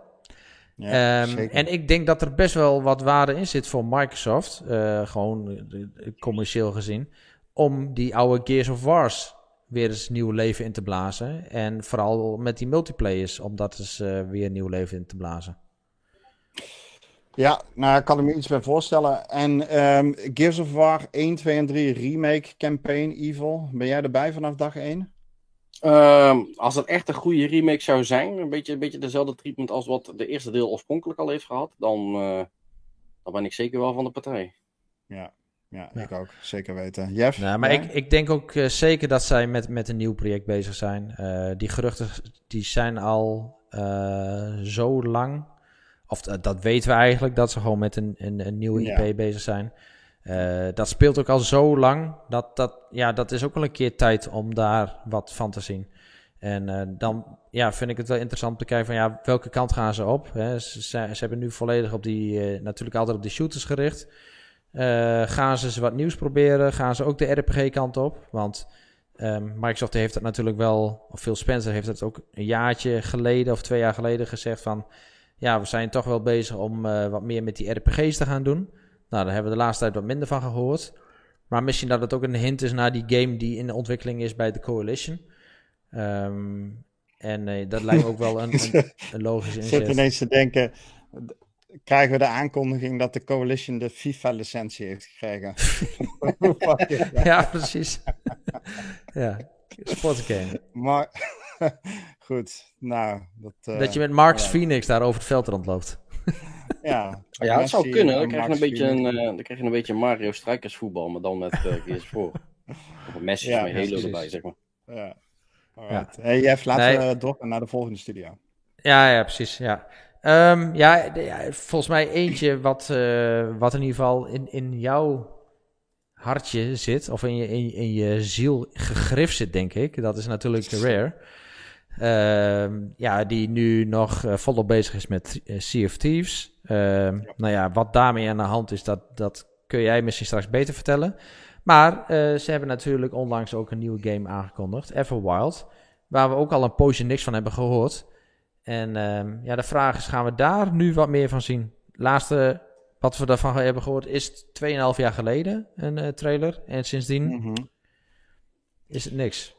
Ja, um, en ik denk dat er best wel wat waarde in zit voor Microsoft, uh, gewoon commercieel gezien om die oude Gears of Wars weer eens nieuw leven in te blazen. En vooral met die multiplayers, om dat eens uh, weer nieuw leven in te blazen. Ja, nou ik kan er me iets bij voorstellen. En um, Gears of War 1, 2 en 3 remake campaign Evil, ben jij erbij vanaf dag 1? Um, ehm, als het echt een goede remake zou zijn, een beetje, een beetje dezelfde treatment als wat de eerste deel oorspronkelijk al heeft gehad, dan, uh, dan ben ik zeker wel van de partij. Ja, ja, ik ook. Zeker weten. Jeff? Nou, maar ik, ik denk ook uh, zeker dat zij met, met een nieuw project bezig zijn. Uh, die geruchten die zijn al uh, zo lang of dat weten we eigenlijk, dat ze gewoon met een, een, een nieuwe IP bezig zijn. dat speelt ook al zo lang. Dat, dat, ja, dat is ook wel een keer tijd om daar wat van te zien. En dan ja, vind ik het wel interessant om te kijken van ja, welke kant gaan ze op. Hè? Ze, ze, hebben nu volledig op die, natuurlijk altijd op die shooters gericht. Gaan ze wat nieuws proberen? Gaan ze ook de RPG-kant op? Want Um, Microsoft heeft dat natuurlijk wel, of Phil Spencer heeft het ook een jaartje geleden of twee jaar geleden gezegd van, ja, we zijn toch wel bezig om uh, wat meer met die RPG's te gaan doen. Nou, daar hebben we de laatste tijd wat minder van gehoord. Maar misschien dat het ook een hint is naar die game die in de ontwikkeling is bij de Coalition. Um, en uh, dat lijkt me ook wel een, een, een logische inzet. Ik zit ineens te denken, krijgen we de aankondiging dat de Coalition de FIFA-licentie heeft gekregen. ja, precies. ja, sportgame. Maar, goed, nou... Dat, uh, dat je met Marcus Phoenix daar over het veld rondloopt. ja, ja, het zou kunnen. Dan krijg, je een beetje een, uh, dan krijg je een beetje Mario Strikers voetbal, maar dan met uh, voor. Of een Messi ja, met Halo erbij, zeg maar. Ja. Ja. Hey Jeff, laten nee. we door naar de volgende studio. Ja, ja, precies. Ja. Um, ja, volgens mij eentje wat, uh, wat in ieder geval in, in jouw hartje zit, of in je, in, in je ziel gegrift zit, denk ik. Dat is natuurlijk Rare. Um, ja, die nu nog uh, volop bezig is met uh, Sea of Thieves. Ja. Nou ja, wat daarmee aan de hand is, dat, dat kun jij misschien straks beter vertellen. Maar ze hebben natuurlijk onlangs ook een nieuwe game aangekondigd, Everwild. Waar we ook al een poosje niks van hebben gehoord. En um, ja, de vraag is, gaan we daar nu wat meer van zien? Laatste wat we daarvan hebben gehoord is 2,5 jaar geleden een uh, trailer. En sindsdien mm -hmm. is het niks.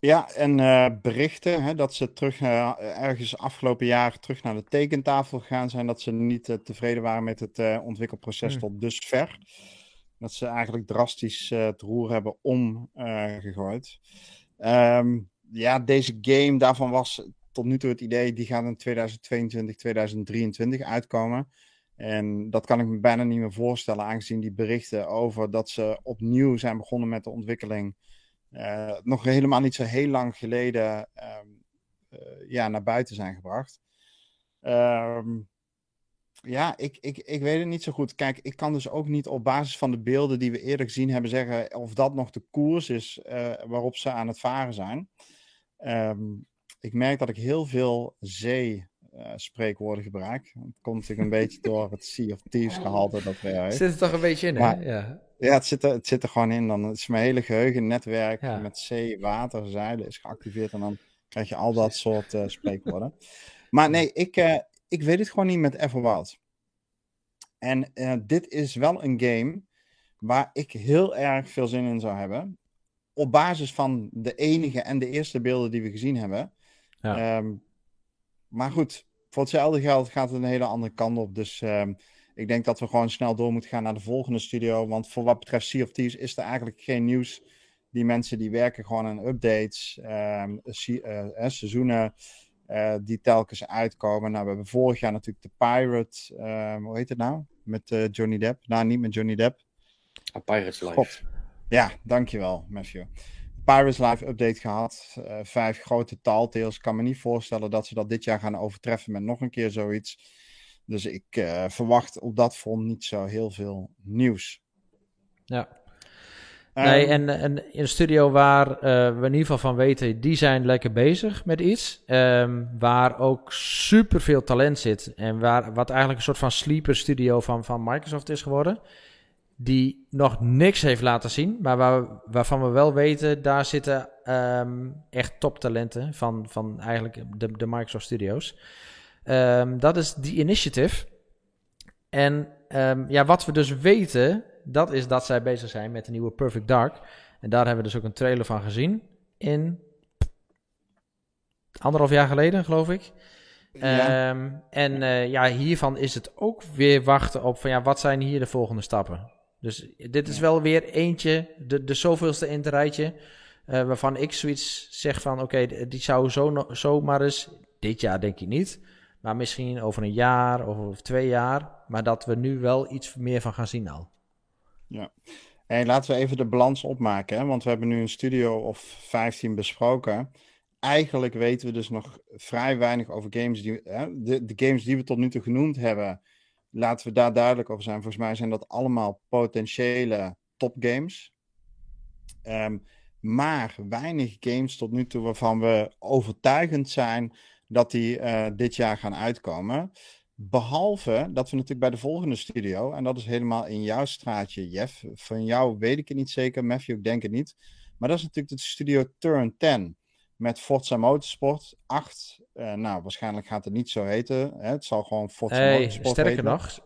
Ja, en uh, berichten hè, dat ze terug uh, ergens afgelopen jaar terug naar de tekentafel gegaan zijn. Dat ze niet tevreden waren met het ontwikkelproces mm. tot dusver. Dat ze eigenlijk drastisch het roer hebben omgegooid. Um, ja, deze game, daarvan was tot nu toe het idee, die gaat in 2022, 2023 uitkomen. En dat kan ik me bijna niet meer voorstellen, aangezien die berichten over dat ze opnieuw zijn begonnen met de ontwikkeling. Uh, nog helemaal niet zo heel lang geleden um, uh, ja, naar buiten zijn gebracht. Um, ja, ik, ik, ik weet het niet zo goed. Kijk, ik kan dus ook niet op basis van de beelden die we eerder gezien hebben zeggen of dat nog de koers is uh, waarop ze aan het varen zijn. Um, ik merk dat ik heel veel zee-spreekwoorden uh, gebruik. Dat komt natuurlijk een beetje door het Sea of Thieves gehalte dat we hebben. Zit er toch een beetje in, hè? Ja, ja het, zit er, het zit er gewoon in. Dan is mijn hele geheugennetwerk ja. met zee, water, zeilen is geactiveerd. En dan krijg je al dat soort uh, spreekwoorden. maar nee, ik, uh, ik weet het gewoon niet met Everwild. En uh, dit is wel een game waar ik heel erg veel zin in zou hebben. Op basis van de enige en de eerste beelden die we gezien hebben. Ja. Um, maar goed, voor hetzelfde geld gaat het een hele andere kant op. Dus um, ik denk dat we gewoon snel door moeten gaan naar de volgende studio. Want voor wat betreft Sea of Thieves is er eigenlijk geen nieuws. Die mensen die werken gewoon aan updates, um, uh, uh, seizoenen uh, die telkens uitkomen. Nou, we hebben vorig jaar natuurlijk de Pirate, hoe heet het nou? Met uh, Johnny Depp. Nou, niet met Johnny Depp. A Pirate's Life. God. Ja, dankjewel, Matthew. Pirates Live update gehad. Uh, vijf grote taaltales. Ik kan me niet voorstellen dat ze dat dit jaar gaan overtreffen met nog een keer zoiets. Dus ik uh, verwacht op dat front niet zo heel veel nieuws. Ja. Nee, um, en, en in een studio waar uh, we in ieder geval van weten, die zijn lekker bezig met iets. Um, waar ook super veel talent zit. En waar, wat eigenlijk een soort van sleeper studio van, van Microsoft is geworden die nog niks heeft laten zien, maar waar, waarvan we wel weten, daar zitten um, echt toptalenten van, van eigenlijk de, de Microsoft Studios. Um, dat is die Initiative. En um, ja, wat we dus weten, dat is dat zij bezig zijn met de nieuwe Perfect Dark. En daar hebben we dus ook een trailer van gezien in anderhalf jaar geleden, geloof ik. Ja. en uh, ja, hiervan is het ook weer wachten op van ja, wat zijn hier de volgende stappen? Dus dit is wel weer eentje, de, de zoveelste in het rijtje, uh, waarvan ik zoiets zeg van, oké, okay, die zou zo, zomaar eens, dit jaar denk ik niet, maar misschien over een jaar of over twee jaar, maar dat we nu wel iets meer van gaan zien al. Ja, en laten we even de balans opmaken, hè? want we hebben nu een studio of 15 besproken. eigenlijk weten we dus nog vrij weinig over games. Die, hè, de, de games die we tot nu toe genoemd hebben, laten we daar duidelijk over zijn. Volgens mij zijn dat allemaal potentiële topgames. Um, maar weinig games tot nu toe waarvan we overtuigend zijn dat die uh, dit jaar gaan uitkomen. Behalve dat we natuurlijk bij de volgende studio, en dat is helemaal in jouw straatje, Jeff. Van jou weet ik het niet zeker, Matthew, ik denk het niet. Maar dat is natuurlijk de studio Turn 10 met Forza Motorsport 8. Uh, eh, nou, waarschijnlijk gaat het niet zo heten. Hè? Het zal gewoon Forza hey, Motorsport sterker heten. nog,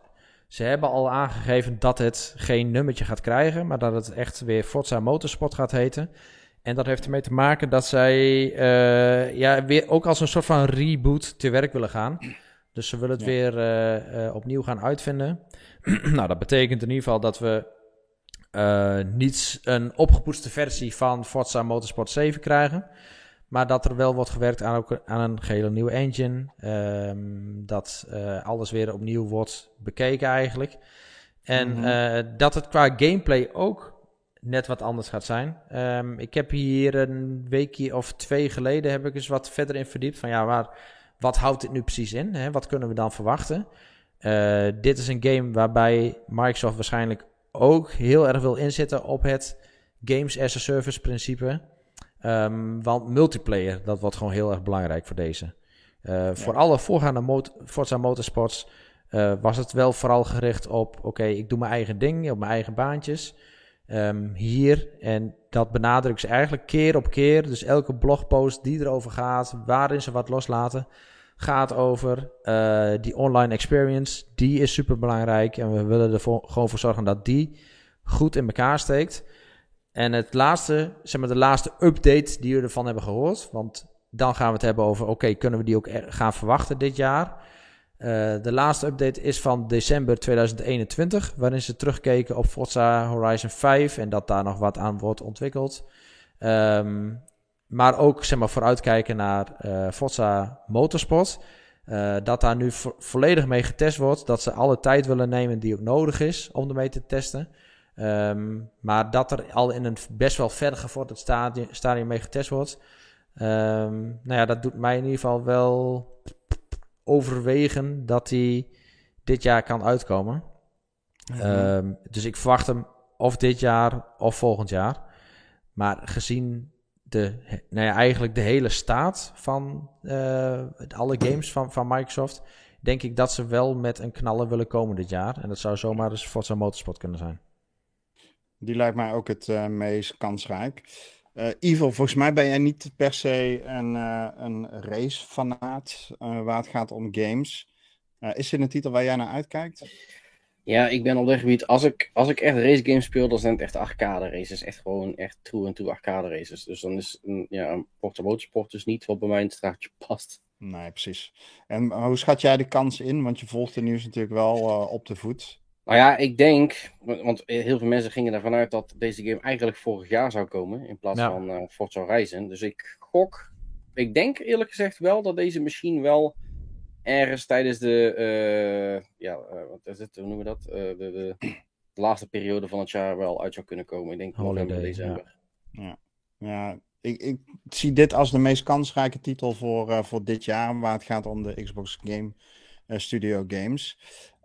ze hebben al aangegeven dat het geen nummertje gaat krijgen, maar dat het echt weer Forza Motorsport gaat heten. En dat heeft ermee te maken dat zij uh, ja, weer ook als een soort van reboot te werk willen gaan. Dus ze willen het weer uh, uh, opnieuw gaan uitvinden. nou, dat betekent in ieder geval dat we niet een opgepoetste versie van Forza Motorsport 7 krijgen. Maar dat er wel wordt gewerkt aan, ook, aan een gehele nieuwe engine. Um, dat uh, alles weer opnieuw wordt bekeken eigenlijk. En mm -hmm. uh, dat het qua gameplay ook net wat anders gaat zijn. Um, ik heb hier een weekje of twee geleden heb ik eens wat verder in verdiept. Van ja, waar, wat houdt dit nu precies in? Hè? Wat kunnen we dan verwachten? Uh, dit is een game waarbij Microsoft waarschijnlijk ook heel erg wil inzetten op het Games as a Service principe. Um, want multiplayer, dat wordt gewoon heel erg belangrijk voor deze. Uh, Voor alle voorgaande mot Forza Motorsports uh, was het wel vooral gericht op... oké, ik doe mijn eigen ding, op mijn eigen baantjes. Um, hier, en dat benadrukt ze eigenlijk keer op keer. Dus elke blogpost die erover gaat, waarin ze wat loslaten... gaat over uh, die online experience. Die is super belangrijk en we willen er gewoon voor zorgen dat die goed in elkaar steekt... En het laatste, zeg maar de laatste update die we ervan hebben gehoord. Want dan gaan we het hebben over, oké, kunnen we die ook gaan verwachten dit jaar? Uh, de laatste update is van december 2021, waarin ze terugkeken op Forza Horizon 5 en dat daar nog wat aan wordt ontwikkeld. Um, maar ook zeg maar, vooruitkijken naar uh, Forza Motorsport. Uh, dat daar nu vo volledig mee getest wordt. Dat ze alle tijd willen nemen die ook nodig is om ermee te testen. Um, maar dat er al in een best wel ver gevorderd stadium, stadium mee getest wordt. Um, nou ja, dat doet mij in ieder geval wel overwegen dat hij dit jaar kan uitkomen. -hmm. um, dus ik verwacht hem of dit jaar of volgend jaar. Maar gezien de, nou ja, eigenlijk de hele staat van uh, alle games van, van Microsoft, denk ik dat ze wel met een knallen willen komen dit jaar. En dat zou zomaar eens Forza Motorsport kunnen zijn. Die lijkt mij ook het uh, meest kansrijk. Uh, Ivo, volgens mij ben jij niet per se een, uh, een racefanaat waar het gaat om games. is dit een titel waar jij naar uitkijkt? Ja, ik ben op dit gebied. Als ik, als ik echt race games speel, dan zijn het echt arcade races. Echt gewoon echt true en true arcade races. Dus dan is een, ja, een Motorsport dus niet wat bij mij in het straatje past. Nee, precies. En hoe schat jij de kans in? Want je volgt de nieuws natuurlijk wel op de voet. Nou ja, ik denk, want heel veel mensen gingen ervan uit dat deze game eigenlijk vorig jaar zou komen in plaats van uh, Forza Horizon. Dus ik gok, ik denk eerlijk gezegd wel dat deze misschien wel ergens tijdens de, uh, ja, uh, wat is het, hoe noemen we dat? De, de, de, laatste periode van het jaar wel uit zou kunnen komen. Ik denk november, december. Ja, ja. ja ik, ik, zie dit als de meest kansrijke titel voor, voor dit jaar, waar het gaat om de Xbox Game Studio Games.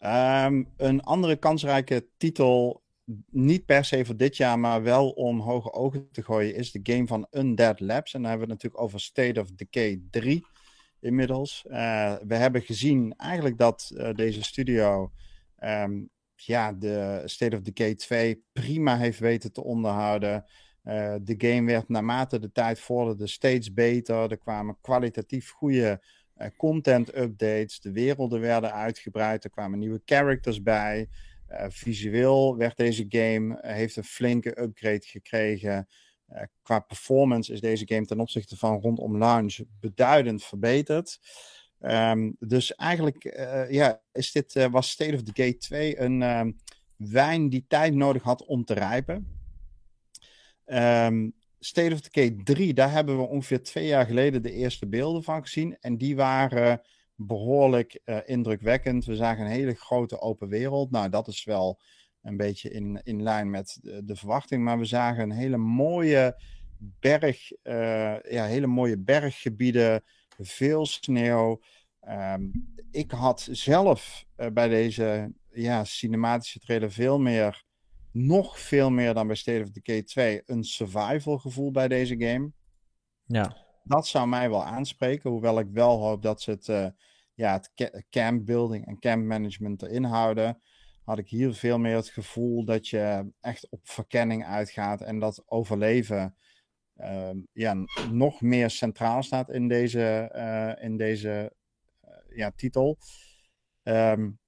Um, een andere kansrijke titel, niet per se voor dit jaar, maar wel om hoge ogen te gooien, is de game van Undead Labs. En dan hebben we het natuurlijk over State of Decay 3 inmiddels. Uh, we hebben gezien eigenlijk dat uh, deze studio um, ja, de State of Decay 2 prima heeft weten te onderhouden. Uh, de game werd naarmate de tijd vorderde steeds beter. Er kwamen kwalitatief goede content updates, de werelden werden uitgebreid, er kwamen nieuwe characters bij. Uh, visueel werd deze game, uh, heeft een flinke upgrade gekregen. qua performance is deze game ten opzichte van rondom launch beduidend verbeterd. Um, dus eigenlijk ja, is dit, was State of the Gate 2 een um, wijn die tijd nodig had om te rijpen. Um, State of Decay 3, daar hebben we ongeveer twee jaar geleden de eerste beelden van gezien. En die waren behoorlijk uh, indrukwekkend. We zagen een hele grote open wereld. Nou, dat is wel een beetje in, in lijn met de, de verwachting. Maar we zagen een hele mooie berg, ja, hele mooie berggebieden, veel sneeuw. Ehm, ik had zelf bij deze ja, cinematische trailer veel meer, nog veel meer dan bij State of Decay 2, een survival gevoel bij deze game. Ja. Dat zou mij wel aanspreken, hoewel ik wel hoop dat ze het, uh, ja, het camp building en camp management erin houden. Had ik hier veel meer het gevoel dat je echt op verkenning uitgaat en dat overleven uh, ja, nog meer centraal staat in deze, uh, in deze ja, titel. Um,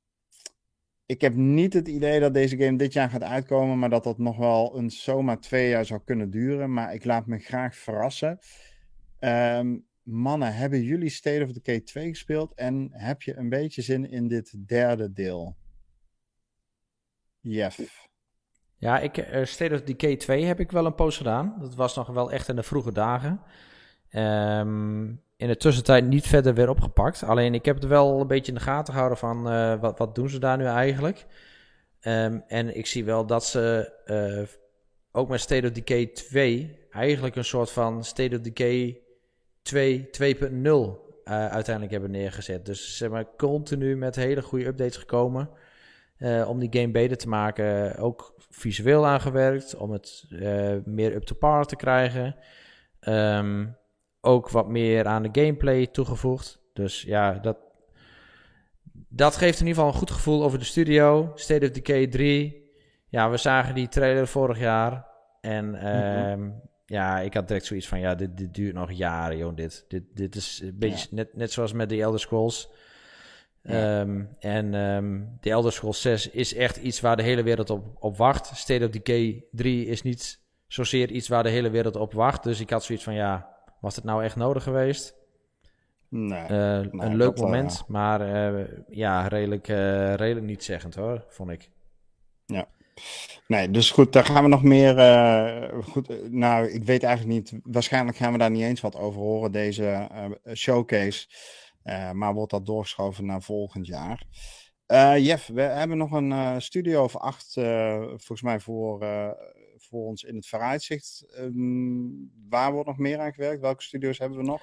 ik heb niet het idee dat deze game dit jaar gaat uitkomen, maar dat dat nog wel een zomaar twee jaar zou kunnen duren. Maar ik laat me graag verrassen. Um, mannen, hebben jullie State of Decay 2 gespeeld en heb je een beetje zin in dit derde deel? Jeff. Ja, ik, uh, State of Decay 2 heb ik wel een poos gedaan. Dat was nog wel echt in de vroege dagen. Um, in de tussentijd niet verder weer opgepakt. Alleen ik heb het wel een beetje in de gaten gehouden van uh, wat, wat doen ze daar nu eigenlijk. Um, en ik zie wel dat ze uh, ook met State of Decay 2 eigenlijk een soort van State of Decay 2 2.0 uh, uiteindelijk hebben neergezet. Dus ze zijn continu met hele goede updates gekomen. Om die game beter te maken. Ook visueel aangewerkt. Om het meer up to par te krijgen. Um, ook wat meer aan de gameplay toegevoegd. Dus ja, dat, dat geeft in ieder geval een goed gevoel over de studio. State of Decay 3. Ja, we zagen die trailer vorig jaar. En uh, ja, ik had direct zoiets van, ja, dit, dit duurt nog jaren, joh, dit. Dit, dit is een beetje net, net zoals met The Elder Scrolls. Ja. Um, en um, The Elder Scrolls 6 is echt iets waar de hele wereld op, op wacht. State of Decay 3 is niet zozeer iets waar de hele wereld op wacht. Dus ik had zoiets van, ja, was het nou echt nodig geweest? Nee. Uh, een leuk moment, wel, ja. maar uh, ja, redelijk, uh, redelijk niet zeggend hoor, vond ik. Ja. Nee, dus goed, daar gaan we nog meer. goed, nou, ik weet eigenlijk niet. Waarschijnlijk gaan we daar niet eens wat over horen, deze showcase. maar wordt dat doorgeschoven naar volgend jaar. Jeff, we hebben nog een studio of acht, volgens mij, voor voor ons in het vooruitzicht. Um, waar wordt nog meer aan gewerkt? Welke studio's hebben we nog?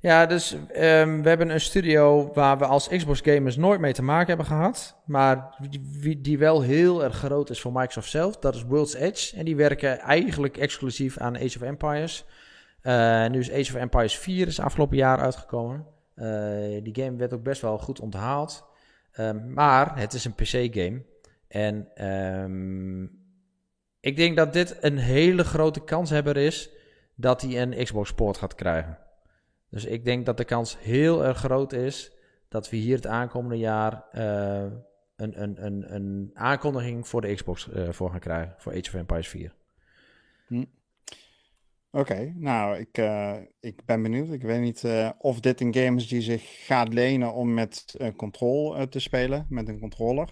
Ja, dus um, we hebben een studio waar we als Xbox gamers nooit mee te maken hebben gehad. Maar die, die wel heel erg groot is voor Microsoft zelf. Dat is World's Edge. En die werken eigenlijk exclusief aan Age of Empires. Uh, nu is Age of Empires 4 is afgelopen jaar uitgekomen. Uh, die game werd ook best wel goed onthaald. Um, maar het is een PC-game. En ik denk dat dit een hele grote kanshebber is dat hij een Xbox Port gaat krijgen. Dus ik denk dat de kans heel erg groot is dat we hier het aankomende jaar uh, een, een, een, een aankondiging voor de Xbox uh, voor gaan krijgen. Voor Age of Empires 4. Hm. Oké, nou, ik, uh, ik ben benieuwd. Ik weet niet of dit een game is die zich gaat lenen om met control te spelen, met een controller.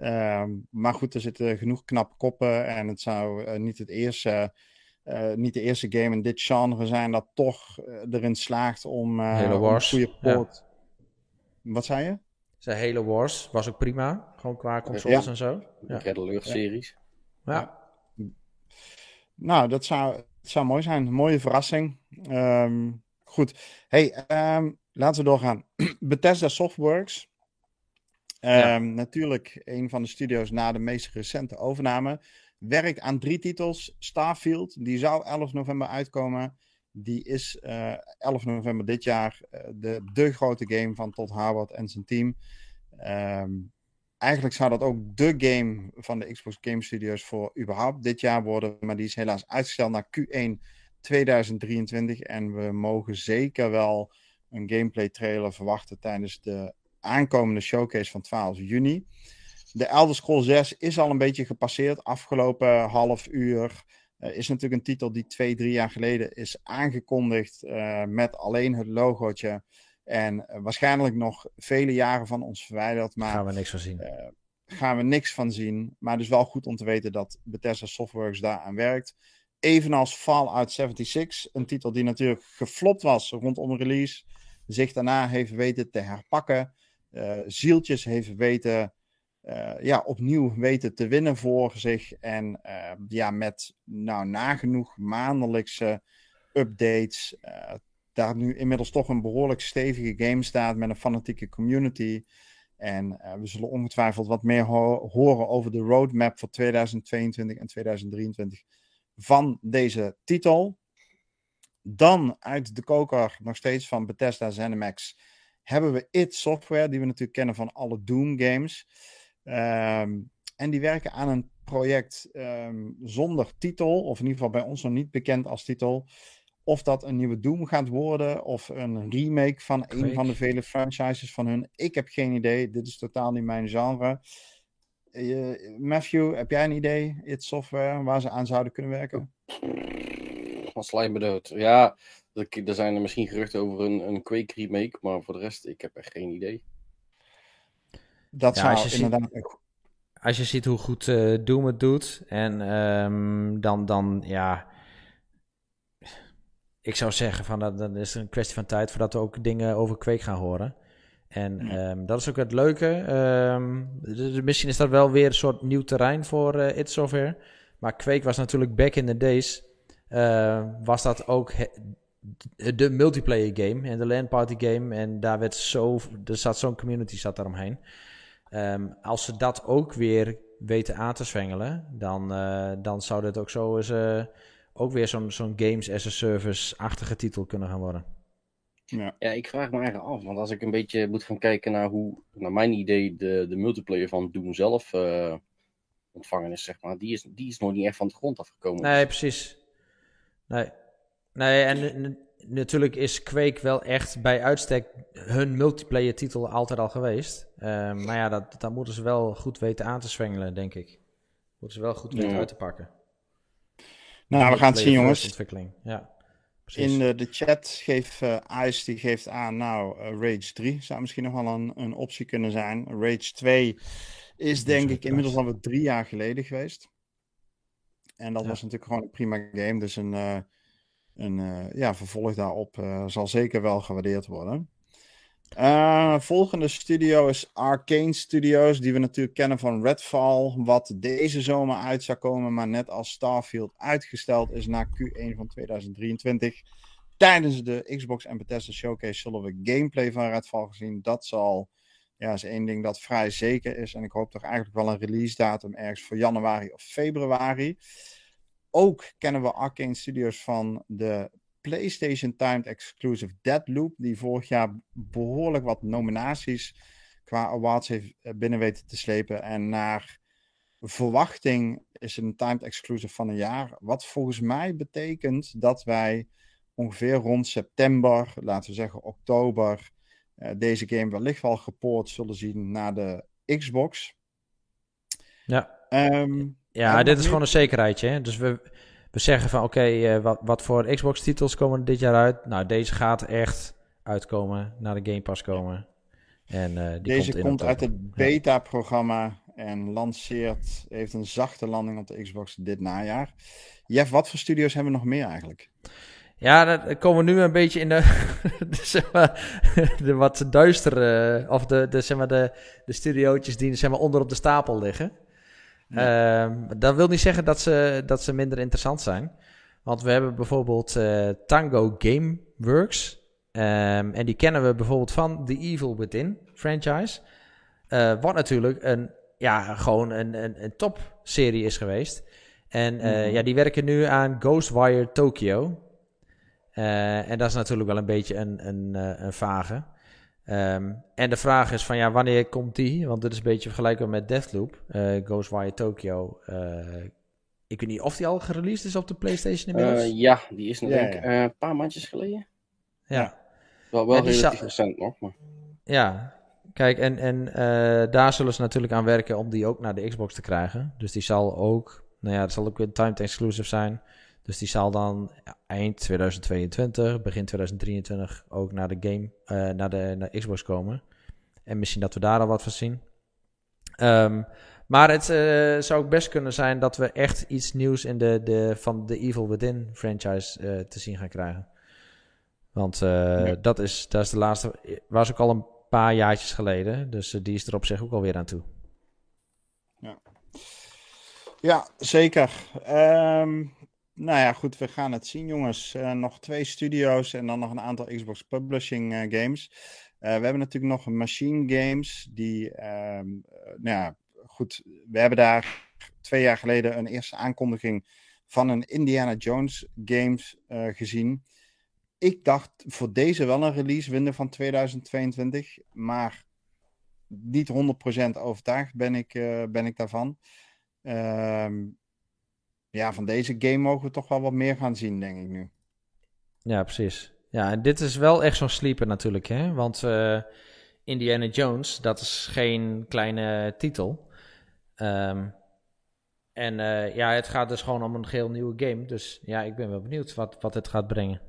Ehm, maar goed, er zitten genoeg knappe koppen en het zou uh, niet, het eerste, uh, niet de eerste game in dit genre zijn dat toch uh, erin slaagt om, Halo Wars. een goede poort... Ja. Wat zei je? Zei Halo Wars was ook prima, gewoon qua consoles en zo. Ja. Red series. Ja. ja. Nou, dat zou, dat zou mooi zijn. Een mooie verrassing. Um, goed. Hey, um, laten we doorgaan. Bethesda Softworks Um, natuurlijk een van de studio's na de meest recente overname. Werkt aan drie titels. Starfield, die zou 11 november uitkomen. Die is uh, eh, 11 november dit jaar uh, de, de grote game van Todd Howard en zijn team. Um, eigenlijk zou dat ook de game van de Xbox Game Studios voor überhaupt dit jaar worden. Maar die is helaas uitgesteld naar Q1 2023. En we mogen zeker wel een gameplay trailer verwachten tijdens de aankomende showcase van 12 juni. De Elder Scrolls 6 is al een beetje gepasseerd. Afgelopen half uur uh, is natuurlijk een titel die twee, drie jaar geleden is aangekondigd uh, met alleen het logootje. En uh, waarschijnlijk nog vele jaren van ons verwijderd. Maar gaan we niks van zien. gaan we niks van zien. Maar het is wel goed om te weten dat Bethesda Softworks daaraan werkt. Evenals Fallout 76, een titel die natuurlijk geflopt was rondom release. Zich daarna heeft weten te herpakken zieltjes heeft weten ja, opnieuw weten te winnen voor zich. En ja, met nou, nagenoeg maandelijkse updates. daar nu inmiddels toch een behoorlijk stevige game staat met een fanatieke community. En we zullen ongetwijfeld wat meer horen over de roadmap voor 2022 en 2023 van deze titel. Dan uit de koker, nog steeds van Bethesda ZeniMax, hebben we It Software, die we natuurlijk kennen van alle Doom games. Ehm, en die werken aan een project um, zonder titel, of in ieder geval bij ons nog niet bekend als titel. Of dat een nieuwe Doom gaat worden, of een remake van een van de vele franchises van hun. Ik heb geen idee. Dit is totaal niet mijn genre. Uh, Matthew, heb jij een idee? It Software, waar ze aan zouden kunnen werken? Van slijm dood. Ja, er zijn er misschien geruchten over een, een Quake remake, maar voor de rest, ik heb echt geen idee. Dat ja, zou inderdaad... Ziet, als je ziet hoe goed uh, Doom het doet, en um, dan, dan, ja... Ik zou zeggen, van, dat, dat is een kwestie van tijd voordat we ook dingen over Quake gaan horen. En um, dat is ook het leuke. Um, dus misschien is dat wel weer een soort nieuw terrein voor uh, It Software. Maar Quake was natuurlijk back in the days. Uh, was dat ook de multiplayer game en de LAN party game. En daar werd zo, er zat zo'n community zat daaromheen. Um, als ze dat ook weer weten aan te zwengelen, dan, uh, dan zou dit ook zo eens uh, ook weer zo'n zo'n games as a service-achtige titel kunnen gaan worden. Ja. ja, ik vraag me eigenlijk af, want als ik een beetje moet gaan kijken naar hoe, naar mijn idee, de, de multiplayer van Doom zelf uh, ontvangen is, zeg maar, die is, die is nog niet echt van de grond afgekomen. Nee, precies. Nee, nee en natuurlijk is Quake wel echt bij uitstek hun multiplayer titel altijd al geweest. Uh, maar ja, dat, dat moeten ze wel goed weten aan te zwengelen, denk ik. Moeten ze wel goed weten uit te pakken. Nou, we gaan het zien, jongens. Ontwikkeling, ja. In de, de, chat geeft uh, Ice die geeft aan, nou, uh, Rage 3 zou misschien nog wel een, een optie kunnen zijn. Rage 2 is denk ik inmiddels alweer drie jaar geleden geweest. En dat was natuurlijk gewoon een prima game. Dus een, uh, een ja, vervolg daarop zal zeker wel gewaardeerd worden. volgende studio is Arcane Studios, die we natuurlijk kennen van Redfall, wat deze zomer uit zou komen, maar net als Starfield uitgesteld is naar Q1 van 2023. Tijdens de Xbox en Bethesda Showcase zullen we gameplay van Redfall gezien. Dat zal ja, is één ding dat vrij zeker is. En ik hoop toch eigenlijk wel een release datum ergens voor januari of februari. Ook kennen we Arcane Studios van de PlayStation Timed Exclusive Deadloop. Die vorig jaar behoorlijk wat nominaties qua awards heeft eh, binnen weten te slepen. En naar verwachting is het een timed exclusive van een jaar. Wat volgens mij betekent dat wij ongeveer rond september, laten we zeggen oktober, uh, deze game wellicht wel gepoord zullen zien naar de Xbox. Ja, um, ja dit is gewoon een zekerheidje. Hè? Dus we, we zeggen van oké, okay, uh, wat, wat voor Xbox titels komen dit jaar uit? Nou, deze gaat echt uitkomen, naar de Game Pass komen. En, uh, die deze komt, komt uit het beta-programma en lanceert, heeft een zachte landing op de Xbox dit najaar. Jeff, wat voor studio's hebben we nog meer eigenlijk? Ja, dan komen we nu een beetje in de, de, zeg maar, de wat duistere, of de, de, zeg maar, de, de studiootjes die zeg maar, onder op de stapel liggen. Uh, dat wil niet zeggen dat ze, dat ze minder interessant zijn. Want we hebben bijvoorbeeld uh, Tango Gameworks. Um, en die kennen we bijvoorbeeld van The Evil Within franchise. Uh, wat natuurlijk een, ja, gewoon een, een, een topserie is geweest. En uh, mm -hmm. ja, die werken nu aan Ghostwire Tokyo. En dat is natuurlijk wel een beetje een, een, een vage. Um, en de vraag is van ja, wanneer komt die? Want dit is een beetje vergelijkbaar met Deathloop, uh, Ghostwire Tokyo. ik weet niet of die al gereleased is op de PlayStation inmiddels. ja, die is nog denk ik een paar maandjes geleden. Ja. Wel, wel relatief recent nog, maar... Ja, kijk, en, en daar zullen ze natuurlijk aan werken om die ook naar de Xbox te krijgen. Dus die zal ook, nou ja, dat zal ook weer timed exclusive zijn. Dus die zal dan eind 2022, begin 2023 ook naar de game, uh, naar, de, naar Xbox komen. En misschien dat we daar al wat van zien. Um, maar het uh, zou ook best kunnen zijn dat we echt iets nieuws in de, de, van de Evil Within franchise uh, te zien gaan krijgen. Want ja. dat, is, dat is de laatste, was ook al een paar jaartjes geleden. Dus die is er op zich ook alweer aan toe. Ja, zeker. Um, nou ja, goed, we gaan het zien, jongens. Uh, nog twee studio's en dan nog een aantal Xbox Publishing uh, games. Uh, we hebben natuurlijk nog Machine Games, die, um, nou ja, goed, we hebben daar twee jaar geleden een eerste aankondiging van een Indiana Jones games gezien. Ik dacht voor deze wel een release window van 2022, maar niet 100% overtuigd ben ik, ben ik daarvan. Ehm, ja, van deze game mogen we toch wel wat meer gaan zien, denk ik nu. Ja, precies. Ja, en dit is wel echt zo'n sleeper natuurlijk, hè? Want uh, Indiana Jones, dat is geen kleine titel. Um, en uh, ja, het gaat dus gewoon om een geheel nieuwe game. Dus ja, ik ben wel benieuwd wat, wat het gaat brengen.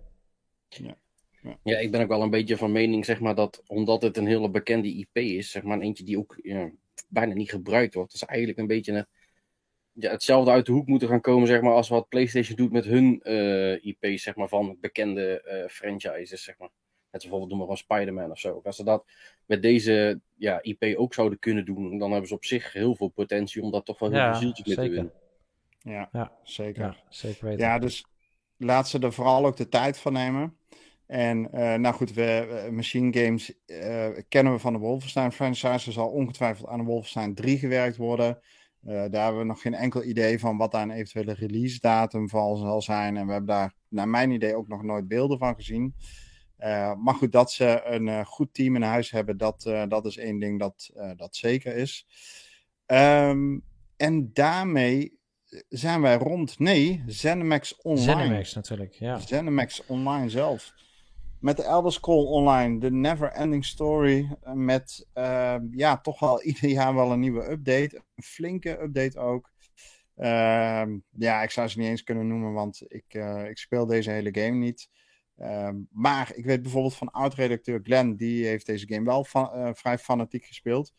Ja. Ja. ja. ik ben ook wel een beetje van mening, zeg maar, dat omdat het een hele bekende IP is, zeg maar, een eentje die ook ja, bijna niet gebruikt wordt, is eigenlijk een beetje een ja, hetzelfde uit de hoek moeten gaan komen, zeg maar, als wat PlayStation doet met hun uh, eh, IP's, zeg maar, van bekende uh, franchises, zeg maar. Net bijvoorbeeld doen we van Spider-Man of zo. Als ze dat met deze ja, IP ook zouden kunnen doen, dan hebben ze op zich heel veel potentie om dat toch wel heel ja, zieltjes mee te winnen. Ja, ja, zeker. Ja, zeker weten. Ja, dus laat ze er vooral ook de tijd van nemen. En uh, nou goed, we, Machine Games uh, kennen we van de Wolfenstein franchise. Er zal ongetwijfeld aan de Wolfenstein 3 gewerkt worden. Uh, daar hebben we nog geen enkel idee van wat daar een eventuele release datum van zal zijn. En we hebben daar, naar mijn idee, ook nog nooit beelden van gezien. Uh, maar goed, dat ze een uh, goed team in huis hebben, dat, dat is één ding dat, dat zeker is. Um, en daarmee zijn wij rond. Nee, Zenimax Online. Zenimax natuurlijk, ja. Zenimax Online zelf met de Elder Scroll Online, de Never Ending Story. Eh, met uh, ja, toch wel ieder jaar wel een nieuwe update. Een flinke update ook. Uh, ja, ik zou ze niet eens kunnen noemen, want ik, uh, ik speel deze hele game niet. Ehm, maar ik weet bijvoorbeeld van oud-redacteur Glenn, die heeft deze game wel van, vrij fanatiek gespeeld.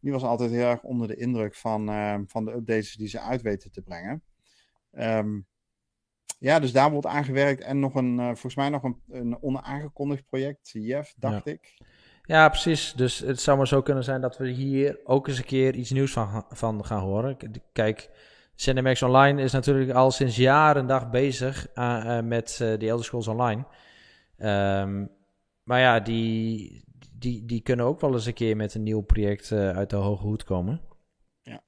Die was altijd heel erg onder de indruk van, ehm, van de updates die ze uit weten te brengen. Um, ja, dus daar wordt aan gewerkt. En nog een, uh, volgens mij nog een, een onaangekondigd project, Jeff, dacht ik. Ja, precies. Dus het zou maar zo kunnen zijn dat we hier ook eens een keer iets nieuws van, van gaan horen. Kijk, CineMax Online is natuurlijk al sinds jaren dag bezig uh, met uh, de Elder Scrolls Online. Um, maar ja, die, die, die kunnen ook wel eens een keer met een nieuw project uit de hoge hoed komen. Ja.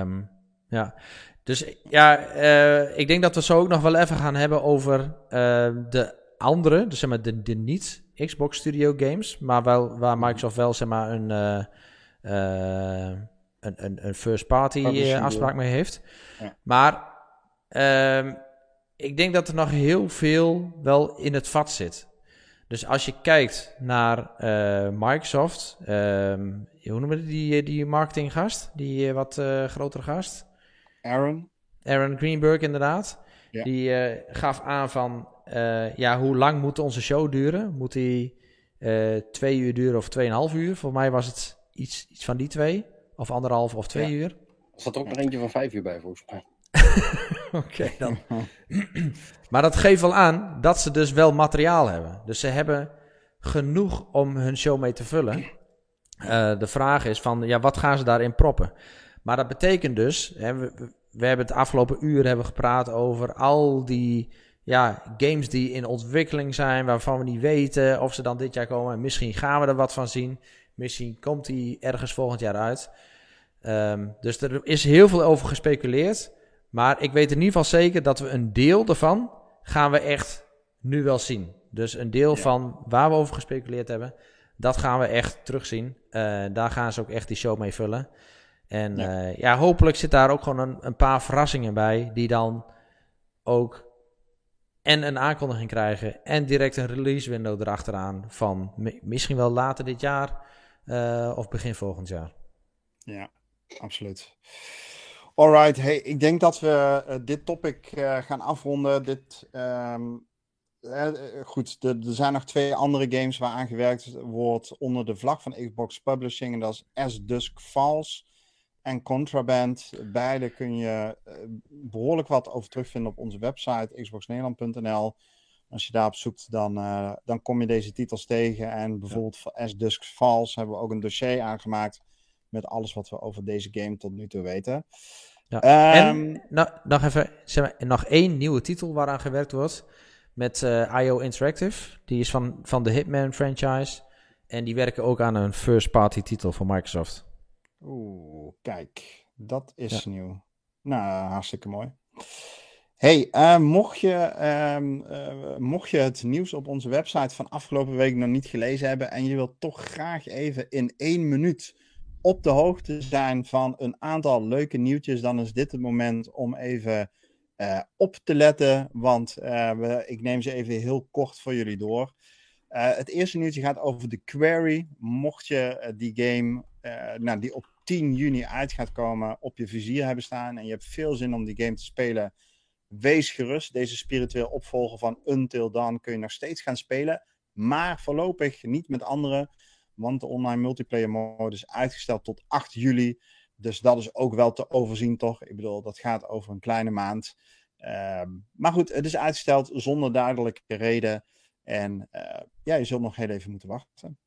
Um, ja, dus ja, uh, ik denk dat we zo ook nog wel even gaan hebben over uh, de andere, dus zeg maar de, de niet Xbox Studio games, maar wel waar Microsoft wel zeg maar een, uh, een, een, een, first party afspraak mee heeft. Ja. Maar ehm, ik denk dat er nog heel veel wel in het vat zit. Dus als je kijkt naar Microsoft, ehm, hoe noemen we die, die marketinggast, die wat grotere gast? Aaron. Aaron Greenberg, inderdaad. Die uh, gaf aan van, uh, ja, hoe lang moet onze show duren? Moet die uh, twee uur duren of tweeënhalf uur? Voor mij was het iets, iets van die twee. Of anderhalf of twee uur. Er zat ook nog eentje van vijf uur bij, volgens mij. Oké, dan. maar dat geeft wel aan dat ze dus wel materiaal hebben. Dus ze hebben genoeg om hun show mee te vullen. de vraag is van, ja, wat gaan ze daarin proppen? Maar dat betekent dus, hè, we, we, hebben het afgelopen uur hebben gepraat over al die ja, games die in ontwikkeling zijn, waarvan we niet weten of ze dan dit jaar komen. Misschien gaan we er wat van zien. Misschien komt die ergens volgend jaar uit. Um, dus er is heel veel over gespeculeerd. Maar ik weet in ieder geval zeker dat we een deel ervan gaan we echt nu wel zien. Dus een deel van waar we over gespeculeerd hebben, dat gaan we echt terugzien. Uh, daar gaan ze ook echt die show mee vullen. En ja. Uh, ja, hopelijk zit daar ook gewoon een, een, paar verrassingen bij, die dan ook en een aankondiging krijgen en direct een release window erachteraan van misschien wel later dit jaar uh, of begin volgend jaar. Ja, absoluut. Alright, hey, ik denk dat we uh, dit topic gaan afronden. Dit, um, goed, er zijn nog twee andere games waar aan gewerkt wordt onder de vlag van Xbox Publishing. En dat is As Dusk Falls en Contraband. Beide kun je uh, behoorlijk wat over terugvinden op onze website xboxnederland.nl. Als je daarop zoekt, dan, uh, dan kom je deze titels tegen. En bijvoorbeeld voor As Dusk Falls hebben we ook een dossier aangemaakt met alles wat we over deze game tot nu toe weten. Ja. en ehm, nou, nog even, zeg maar, nog één nieuwe titel waaraan gewerkt wordt met uh, IO Interactive. Die is van, van de Hitman franchise. En die werken ook aan een first-party titel van Microsoft. Oeh, kijk. Dat is nieuw. Nou, hartstikke mooi. Hey, uh, mocht, je, uh, mocht je het nieuws op onze website van afgelopen week nog niet gelezen hebben en je wilt toch graag even in één minuut op de hoogte zijn van een aantal leuke nieuwtjes, dan is dit het moment om even uh, op te letten, want we, ik neem ze even heel kort voor jullie door. het eerste nieuwtje gaat over de Query. Mocht je die game, nou, die op 10 juni uit gaat komen, op je vizier hebben staan en je hebt veel zin om die game te spelen wees gerust. Deze spiritueel opvolger van Until Dawn kun je nog steeds gaan spelen. Maar voorlopig niet met anderen. Want de online multiplayer mode is uitgesteld tot 8 juli. Dus dat is ook wel te overzien, toch? Ik bedoel, dat gaat over een kleine maand. Ehm, maar goed, het is uitgesteld zonder duidelijke reden. En uh, ja, je zult nog heel even moeten wachten.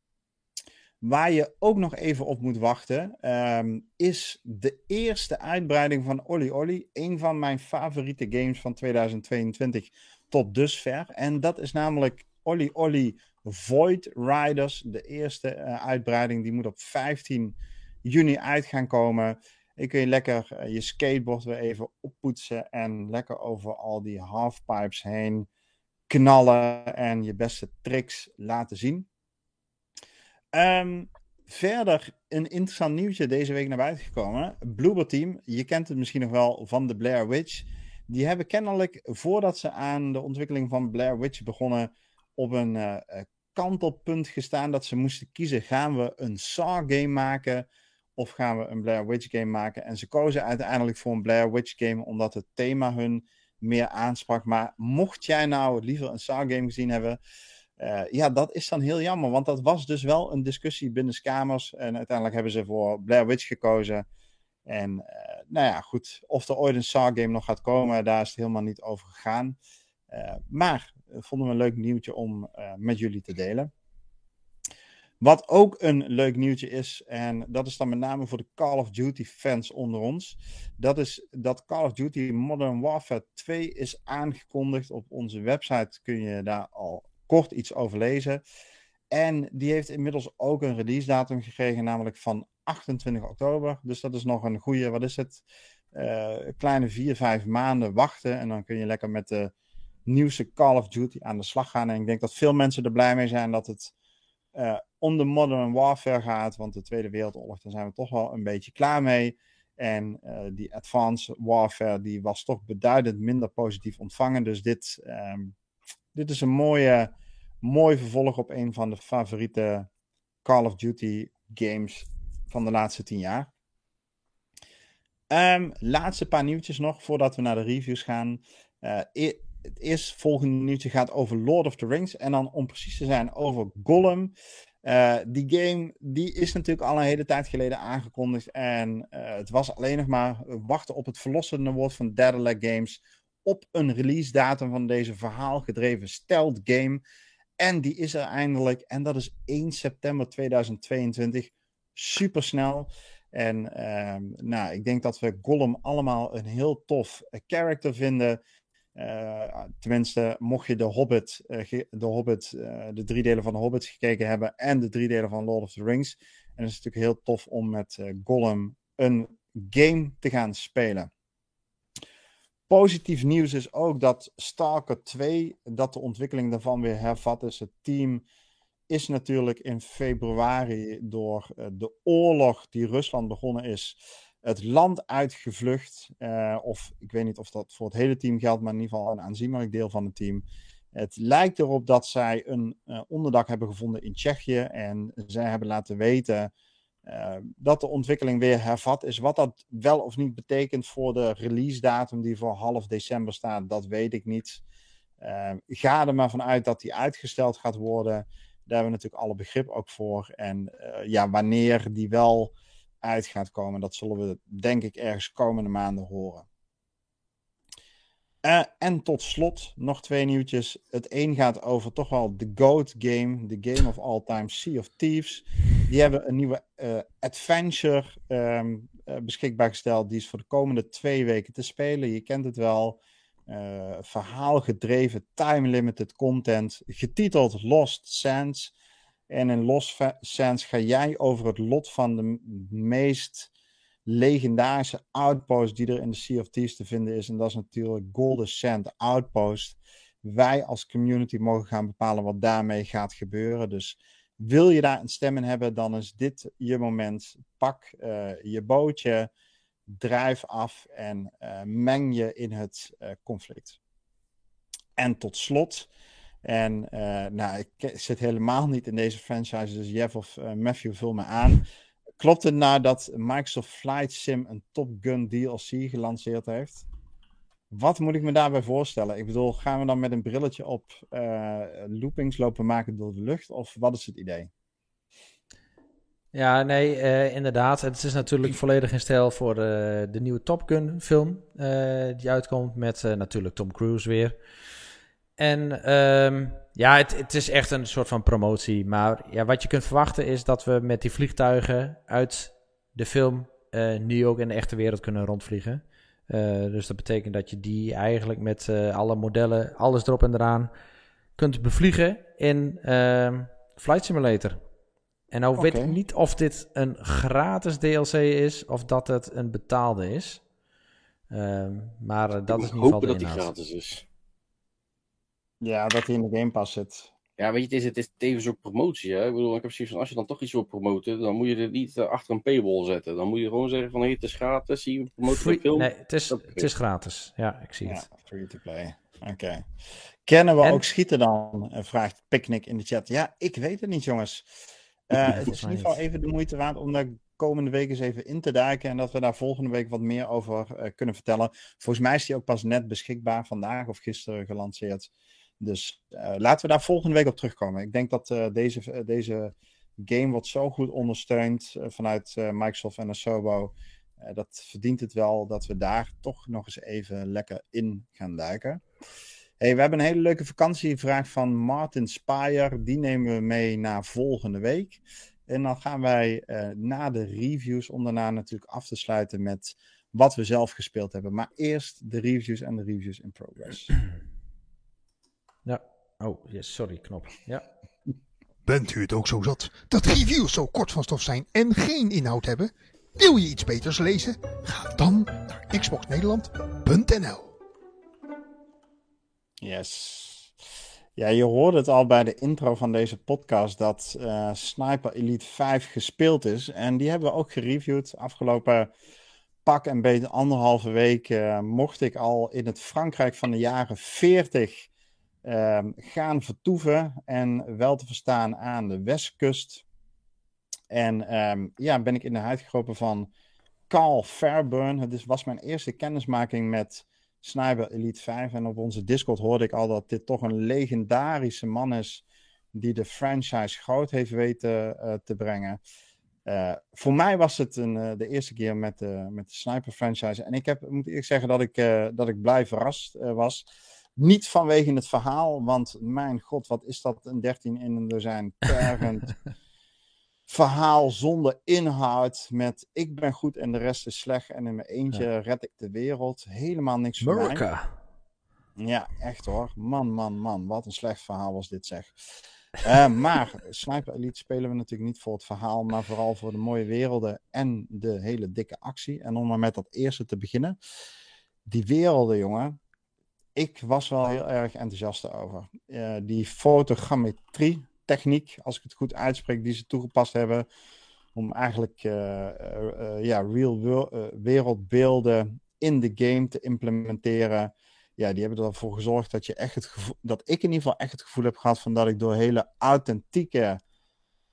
Waar je ook nog even op moet wachten, ehm, is de eerste uitbreiding van Olly Olly. Een van mijn favoriete games van 2022 tot dusver. En dat is namelijk Olly Olly Void Riders. De eerste uh, uitbreiding, die moet op 15 juni uit gaan komen. Ik kun je lekker uh, je skateboard weer even oppoetsen en lekker over al die halfpipes heen knallen en je beste tricks laten zien. Um, verder een interessant nieuwtje deze week naar buiten gekomen. Bloober Team, je kent het misschien nog wel van de Blair Witch. Die hebben kennelijk, voordat ze aan de ontwikkeling van Blair Witch begonnen, op een uh, kantelpunt gestaan dat ze moesten kiezen: gaan we een Saw-game maken of gaan we een Blair Witch game maken? En ze kozen uiteindelijk voor een Blair Witch game omdat het thema hun meer aansprak. Maar mocht jij nou liever een Saw-game gezien hebben, ja, dat is dan heel jammer, want dat was dus wel een discussie binnen kamers. En uiteindelijk hebben ze voor Blair Witch gekozen. En uh, nou ja, goed, of er ooit een Saw-game nog gaat komen, daar is het helemaal niet over gegaan. Uh, maar vonden we een leuk nieuwtje om met jullie te delen. Wat ook een leuk nieuwtje is, en dat is dan met name voor de Call of Duty fans onder ons, dat is dat Call of Duty Modern Warfare 2 is aangekondigd. Op onze website kun je daar al kort iets over lezen. En die heeft inmiddels ook een release datum gekregen, namelijk van 28 oktober. Dus dat is nog een goede, wat is het? Uh, kleine 4, 5 maanden wachten. En dan kun je lekker met de nieuwste Call of Duty aan de slag gaan. En ik denk dat veel mensen er blij mee zijn dat het uh, om de Modern Warfare gaat. Want de Tweede Wereldoorlog, daar zijn we toch wel een beetje klaar mee. En uh, die Advanced Warfare, die was toch beduidend minder positief ontvangen. Dus dit, um, dit is een mooie mooi vervolg op een van de favoriete Call of Duty games van de laatste tien jaar. Um, laatste paar nieuwtjes nog voordat we naar de reviews gaan. Uh, het eerste volgende nieuwtje gaat over Lord of the Rings. En dan om precies te zijn over Gollum. Uh, die game die is natuurlijk al een hele tijd geleden aangekondigd. En uh, het was alleen nog maar wachten op het verlossende woord van Daedalus Games. Op een release datum van deze verhaalgedreven stealth game. En die is er eindelijk. En dat is 1 september 2022. Super snel. En uh, nou, ik denk dat we Gollum allemaal een heel tof character vinden. Uh, tenminste, mocht je de Hobbit, uh, de, Hobbit de drie delen van de Hobbit gekeken hebben en de drie delen van Lord of the Rings. En het is natuurlijk heel tof om met Gollum een game te gaan spelen. Positief nieuws is ook dat Stalker 2, dat de ontwikkeling daarvan weer hervat is. Het team is natuurlijk in februari door uh, de oorlog die Rusland begonnen is, het land uitgevlucht. Uh, of ik weet niet of dat voor het hele team geldt, maar in ieder geval een aanzienlijk deel van het team. Het lijkt erop dat zij een uh, onderdak hebben gevonden in Tsjechië en zij hebben laten weten uh, dat de ontwikkeling weer hervat is. Wat dat wel of niet betekent voor de release datum die voor half december staat, dat weet ik niet. Uh, ga er maar vanuit dat die uitgesteld gaat worden. Daar hebben we natuurlijk alle begrip ook voor. En uh, ja, wanneer die wel uit gaat komen, dat zullen we denk ik ergens komende maanden horen. Uh, en tot slot nog twee nieuwtjes. Het een gaat over toch wel de GOAT game, de game of all time, Sea of Thieves. Die hebben een nieuwe uh, adventure um, uh, beschikbaar gesteld. Die is voor de komende twee weken te spelen. Je kent het wel. verhaalgedreven, time-limited content. Getiteld Lost Sands. En in Lost Sands ga jij over het lot van de meest legendarische outpost die er in de Sea of Thieves te vinden is. En dat is natuurlijk Golden Sand Outpost. Wij als community mogen gaan bepalen wat daarmee gaat gebeuren. Dus wil je daar een stem in hebben, dan is dit je moment. Pak uh, je bootje, drijf af en uh, meng je in het uh, conflict. En tot slot, en nou, ik zit helemaal niet in deze franchise, dus Jeff of Matthew vul me aan. Klopt het nou Microsoft Flight Sim een Top Gun DLC gelanceerd heeft? Wat moet ik me daarbij voorstellen? Ik bedoel, gaan we dan met een brilletje op uh, loopings lopen maken door de lucht? Of wat is het idee? Ja, nee, uh, inderdaad. Het is natuurlijk volledig in stijl voor uh, de nieuwe Top Gun film die uitkomt met natuurlijk Tom Cruise weer. En um, ja, het, het, is echt een soort van promotie. Maar ja, wat je kunt verwachten is dat we met die vliegtuigen uit de film nu ook in de echte wereld kunnen rondvliegen. Uh, dus dat betekent dat je die eigenlijk met uh, alle modellen, alles erop en eraan, kunt bevliegen in uh, Flight Simulator. En nou okay. weet ik niet of dit een gratis DLC is of dat het een betaalde is. Ehm, maar dat is in ieder geval de dat die gratis is. Ja, dat hij in de Game Pass zit. Ja, weet je, het is, het is tevens ook promotie. Hè? Ik bedoel, ik heb precies van, als je dan toch iets wil promoten, dan moet je het niet uh, achter een paywall zetten. Dan moet je gewoon zeggen van, hé, het is gratis, zie je promoten film. Nee, het is, het is gratis. Ja, ik zie ja, het. free to play. Oké. Kennen we ook schieten dan? Uh, vraagt Picnic in de chat. Ja, ik weet het niet, jongens. Uh, het is in ieder geval even de moeite waard om daar komende week eens even in te duiken. En dat we daar volgende week wat meer over kunnen vertellen. Volgens mij is die ook pas net beschikbaar, vandaag of gisteren gelanceerd. Dus uh, laten we daar volgende week op terugkomen. Ik denk dat uh, deze, uh, deze game wordt zo goed ondersteund vanuit Microsoft en Asobo. dat verdient het wel dat we daar toch nog eens even lekker in gaan duiken. Hey, we hebben een hele leuke vakantievraag van Martin Spayer. Die nemen we mee naar volgende week. En dan gaan wij na de reviews, om daarna natuurlijk af te sluiten met wat we zelf gespeeld hebben. Maar eerst de reviews en de reviews in progress. Oh, yes, sorry, knop. Ja. Bent u het ook zo zat dat reviews zo kort van stof zijn en geen inhoud hebben? Wil je iets beters lezen? Ga dan naar xboxnederland.nl Yes. Ja, je hoorde het al bij de intro van deze podcast dat uh, Sniper Elite 5 gespeeld is. En die hebben we ook gereviewd. Afgelopen pak en beetje anderhalve week uh, mocht ik al in het Frankrijk van de jaren 40 Ehm, gaan vertoeven en wel te verstaan aan de westkust. En um, ja, ben ik in de huid gekropen van Carl Fairburn. Het was mijn eerste kennismaking met Sniper Elite 5. En op onze Discord hoorde ik al dat dit toch een legendarische man is die de franchise groot heeft weten uh, te brengen. Uh, voor mij was het een, uh, de eerste keer met, met de Sniper franchise. En ik heb, moet ik zeggen dat ik, dat ik blij verrast was. Niet vanwege het verhaal, want mijn god, wat is dat een 13 in een dozijn tergend verhaal zonder inhoud met ik ben goed en de rest is slecht en in mijn eentje red ik de wereld. Helemaal niks voor mij. Ja, echt hoor. Man, man, man. Wat een slecht verhaal was dit zeg. Uh, maar Sniper Elite spelen we natuurlijk niet voor het verhaal, maar vooral voor de mooie werelden en de hele dikke actie. En om maar met dat eerste te beginnen. Die werelden, jongen ik was wel heel erg enthousiast over. Uh, die fotogrammetrie techniek, als ik het goed uitspreek, die ze toegepast hebben. Om eigenlijk uh, uh, ja, real wereldbeelden in de game te implementeren. Ja, die hebben ervoor gezorgd dat, je echt het dat ik in ieder geval echt het gevoel heb gehad van dat ik door hele authentieke,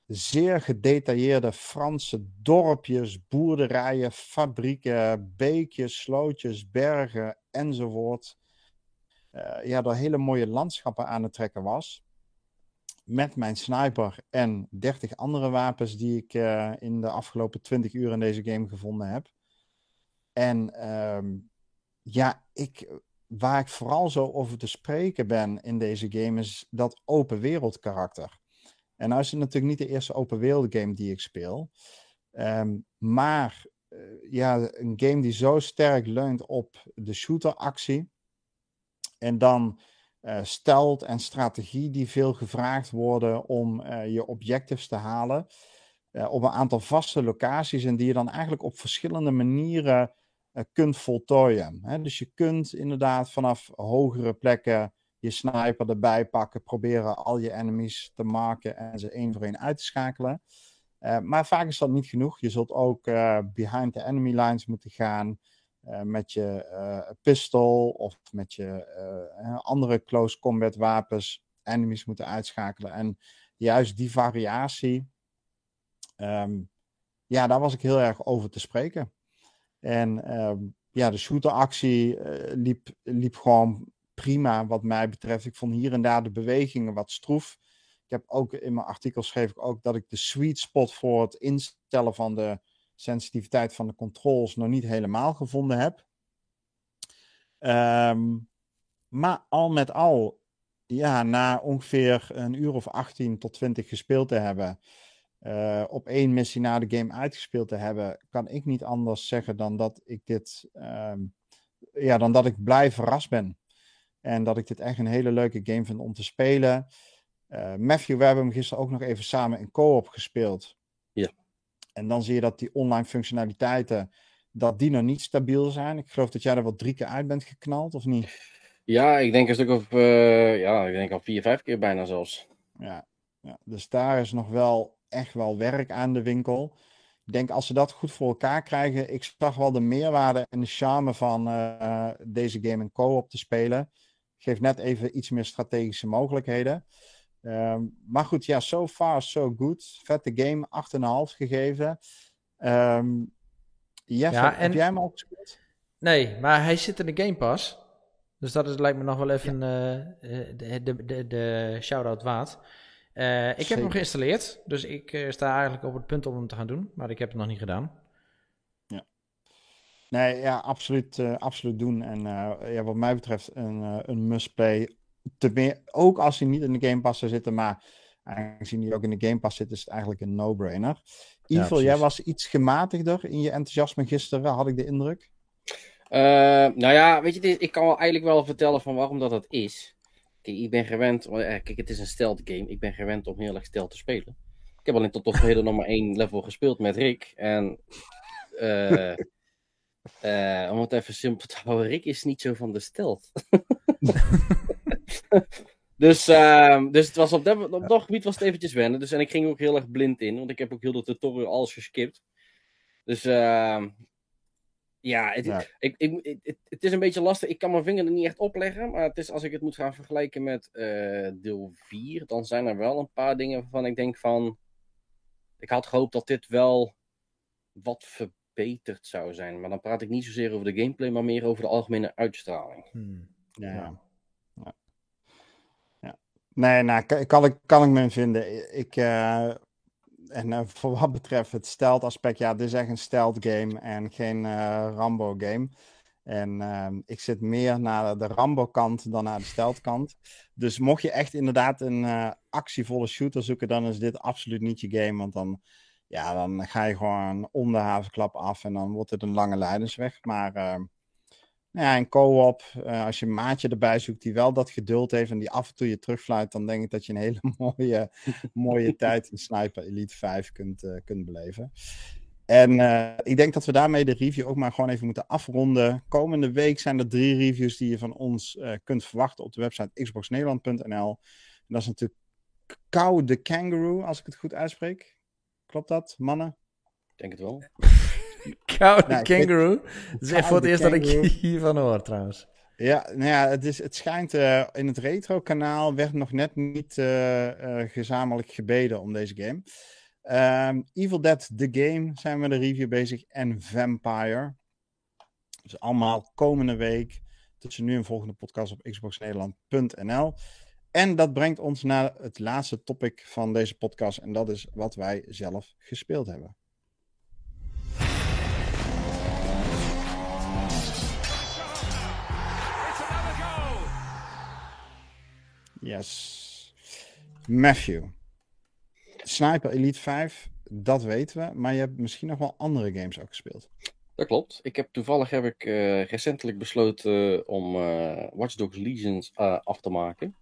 zeer gedetailleerde Franse dorpjes, boerderijen, fabrieken, beekjes, slootjes, bergen enzovoort ja, door hele mooie landschappen aan het trekken was. Met mijn sniper en 30 andere wapens die ik uh, in de afgelopen 20 uur in deze game gevonden heb. En uh, ja, ik, waar ik vooral zo over te spreken ben in deze game is dat open wereld karakter. En nou is het natuurlijk niet de eerste open wereld game die ik speel. Um, maar uh, ja, een game die zo sterk leunt op de shooter-actie. En dan uh, stelt en strategie die veel gevraagd worden om je objectives te halen. op een aantal vaste locaties en die je dan eigenlijk op verschillende manieren kunt voltooien. Hè? Dus je kunt inderdaad vanaf hogere plekken je sniper erbij pakken, proberen al je enemies te maken en ze één voor één uit te schakelen. Maar vaak is dat niet genoeg. Je zult ook behind the enemy lines moeten gaan uh, met je pistol of met je andere close combat wapens enemies moeten uitschakelen. En juist die variatie, um, ja, daar was ik heel erg over te spreken. En um, ja, de shooteractie liep, liep gewoon prima wat mij betreft. Ik vond hier en daar de bewegingen wat stroef. Ik heb ook in mijn artikel schreef ik ook dat ik de sweet spot voor het instellen van de sensitiviteit van de controls nog niet helemaal gevonden heb. Um, maar al met al, ja, na ongeveer een uur of 18 tot 20 gespeeld te hebben, uh, op één missie na de game uitgespeeld te hebben, kan ik niet anders zeggen dan dat ik dit, um, ja, dan dat ik blij verrast ben. En dat ik dit echt een hele leuke game vind om te spelen. Uh, Matthew, we hebben hem gisteren ook nog even samen in co-op gespeeld. En dan zie je dat die online functionaliteiten, dat die nog niet stabiel zijn. Ik geloof dat jij er wel drie keer uit bent geknald, of niet? Ja, ik denk een stuk of, uh, ja, ik denk al vier, vijf keer bijna zelfs. Ja, ja, dus daar is nog wel echt wel werk aan de winkel. Ik denk als ze dat goed voor elkaar krijgen, ik zag wel de meerwaarde en de charme van uh, deze game in co-op te spelen. Geeft net even iets meer strategische mogelijkheden. Um, maar goed, ja, so far so good. Vette game, 8,5 gegeven. Um, Jeff, ja, en... heb jij hem al gespeeld? Nee, maar hij zit in de Game Pass. Dus dat is, lijkt me nog wel even ja. uh, de, de, de, de shout-out waard. Uh, ik heb hem geïnstalleerd, dus ik uh, sta eigenlijk op het punt om hem te gaan doen, maar ik heb het nog niet gedaan. Nee, ja, absoluut, absoluut doen. En ja, wat mij betreft een, een must-play. Meer, ook als hij niet in de Game Pass zou zitten, maar aangezien hij ook in de Game Pass zit, is het eigenlijk een no-brainer. Evil, ja, jij was iets gematigder in je enthousiasme gisteren, had ik de indruk. nou ja, weet je, ik kan wel eigenlijk wel vertellen van waarom dat dat is. Kijk, ik ben gewend, kijk, het is een stealth game. Ik ben gewend om heel erg stealth te spelen. Ik heb alleen tot op heden nog maar één level gespeeld met Rick. En Uh, om het even simpel te houden, Rick is niet zo van de stelt. dus, uh, dus het was op, dat, op dat gebied was het eventjes wennen. Dus, en ik ging ook heel erg blind in, want ik heb ook heel de tutorial alles geskipt. Dus uh, ja, het, ja. Ik, ik, het, het, is een beetje lastig. Ik kan mijn vinger er niet echt opleggen. Maar het is, als ik het moet gaan vergelijken met uh, deel 4, dan zijn er wel een paar dingen waarvan ik denk van. Ik had gehoopt dat dit wel wat verbeterd zou zijn. Maar dan praat ik niet zozeer over de gameplay, maar meer over de algemene uitstraling. Hmm. Ja. Nee, nou, kan, ik, kan ik me vinden. Ik, uh, en uh, voor wat betreft het stealth aspect, ja, dit is echt een stealth game en geen uh, Rambo game. En ehm, ik zit meer naar de Rambo-kant dan naar de stealth-kant. Dus mocht je echt inderdaad een actievolle shooter zoeken, dan is dit absoluut niet je game. Want dan ja, dan ga je gewoon om de havenklap af en dan wordt het een lange leidensweg. Maar uh, nou ja, in co-op, uh, als je een maatje erbij zoekt die wel dat geduld heeft en die af en toe je terugfluit, dan denk ik dat je een hele mooie, mooie tijd in Sniper Elite 5 kunt, uh, kunt beleven. En ik denk dat we daarmee de review ook maar gewoon even moeten afronden. Komende week zijn er drie reviews die je van ons kunt verwachten op de website xboxnederland.nl. Dat is natuurlijk Cow the Kangaroo, als ik het goed uitspreek. Klopt dat, mannen? Ik denk het wel. The Kangaroo. Dat is echt voor het eerst dat ik hiervan hoor, trouwens. Ja, nou ja, het, is, het schijnt uh, in het retro-kanaal werd nog net niet uh, uh, gezamenlijk gebeden om deze game. Um, Evil Dead The Game zijn we de review bezig en Vampire. Dus allemaal komende week tussen nu en volgende podcast op xboxnederland.nl. En dat brengt ons naar het laatste topic van deze podcast. En dat is wat wij zelf gespeeld hebben. Yes. Matthew. Sniper Elite 5, dat weten we. Maar je hebt misschien nog wel andere games ook gespeeld. Dat klopt. Ik heb, toevallig heb ik uh, recentelijk besloten om uh, Watch Dogs Legions uh, af te maken.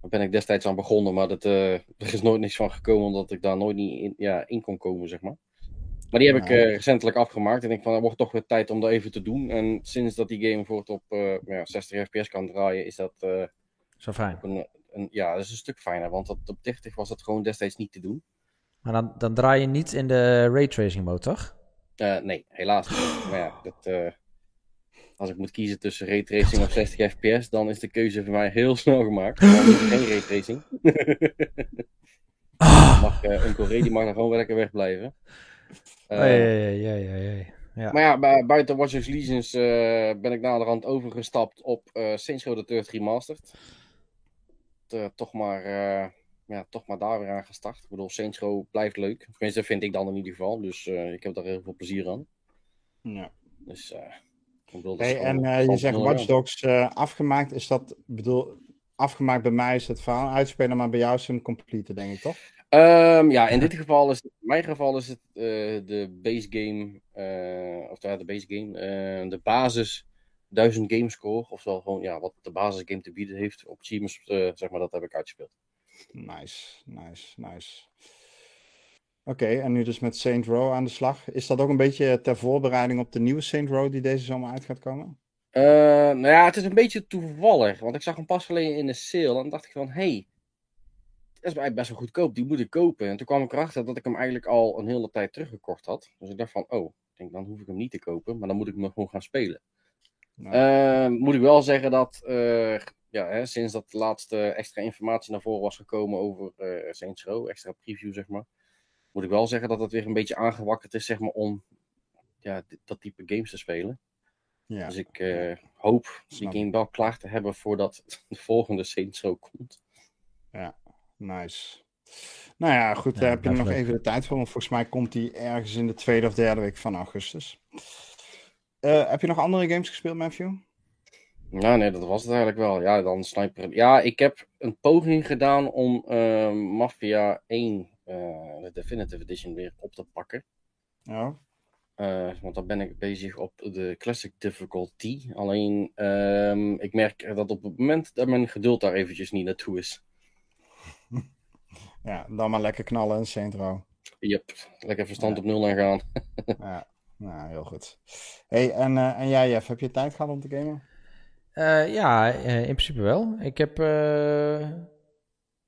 Daar ben ik destijds aan begonnen, maar dat, er is nooit niks van gekomen omdat ik daar nooit niet in, ja, in kon komen, zeg maar. Maar die heb ik recentelijk afgemaakt en ik van, het wordt toch weer tijd om dat even te doen. En sinds dat die game voor op ja, 60 fps kan draaien, is dat... Zo fijn. Een, een, ja, dat is een stuk fijner, want op 30 was dat gewoon destijds niet te doen. Maar dan, dan draai je niet in de raytracing mode, toch? Uh, nee, helaas niet. Maar ja, dat, uh, als ik moet kiezen tussen raytracing of 60 fps, dan is de keuze voor mij heel snel gemaakt. Dan geen raytracing. oh. mag, uh, Uncle Ray die mag dan gewoon lekker wegblijven. Uh, ja, ja, ja. Maar ja, bij, buiten Watch Dogs Legions ben ik naderhand overgestapt op Saints Row the Third Remastered. Toch maar ja, toch maar daar weer aan gestart. Ik bedoel, Saints Row blijft leuk. Tenminste, vind ik dan in ieder geval. Dus uh, ik heb daar heel veel plezier aan. Ja. Dus, uh, ik bedoel, hey, en uh, je zegt Watch Dogs afgemaakt. Is dat, bedoel, afgemaakt bij mij is het verhaal uitspelen, maar bij jou is het een complete, denk ik, toch? Um, ja, in dit geval is, in mijn geval is het de base game, of ja, de base game, de basis 1000 game score, oftewel gewoon ja, wat de basis game te bieden heeft op Achievements, zeg maar, dat heb ik uitgespeeld. Nice, nice, nice. Oké, en nu dus met Saint Row aan de slag. Is dat ook een beetje ter voorbereiding op de nieuwe Saint Row die deze zomer uit gaat komen? Uh, nou ja, het is een beetje toevallig. Want ik zag hem pas geleden in de sale. En dacht ik van, hey, dat is best wel goedkoop. Die moet ik kopen. En toen kwam ik erachter dat ik hem eigenlijk al een hele tijd teruggekocht had. Dus ik dacht van, oh, ik denk, dan hoef ik hem niet te kopen. Maar dan moet ik hem gewoon gaan spelen. Nou. Uh, moet ik wel zeggen dat uh, ja, hè, sinds dat de laatste extra informatie naar voren was gekomen over uh, Saints Row, extra preview zeg maar, moet ik wel zeggen dat het weer een beetje aangewakkerd is zeg maar om ja, dat type games te spelen. Ja. Dus ik uh, hoop die game wel klaar te hebben voordat de volgende Saints Row komt. Ja, nice. Nou ja, goed, daar heb je nog even de tijd voor, want volgens mij komt die ergens in de tweede of derde week van augustus. Uh, heb je nog andere games gespeeld, Matthew? Ja, nee, dat was het eigenlijk wel. Ja, dan Sniper. Ja, ik heb een poging gedaan om uh, Mafia 1, uh, de Definitive Edition, weer op te pakken. Ja. Want dan ben ik bezig op de Classic Difficulty. Alleen, ehm, ik merk dat op het moment dat mijn geduld daar eventjes niet naartoe is. Ja, dan maar lekker knallen in Centro. Yep, lekker verstand op nul aan gaan. ja, nou, heel goed. hey, en, en jij, Jeff, heb je tijd gehad om te gamen? Uh, ja, uh, in principe wel. Ik heb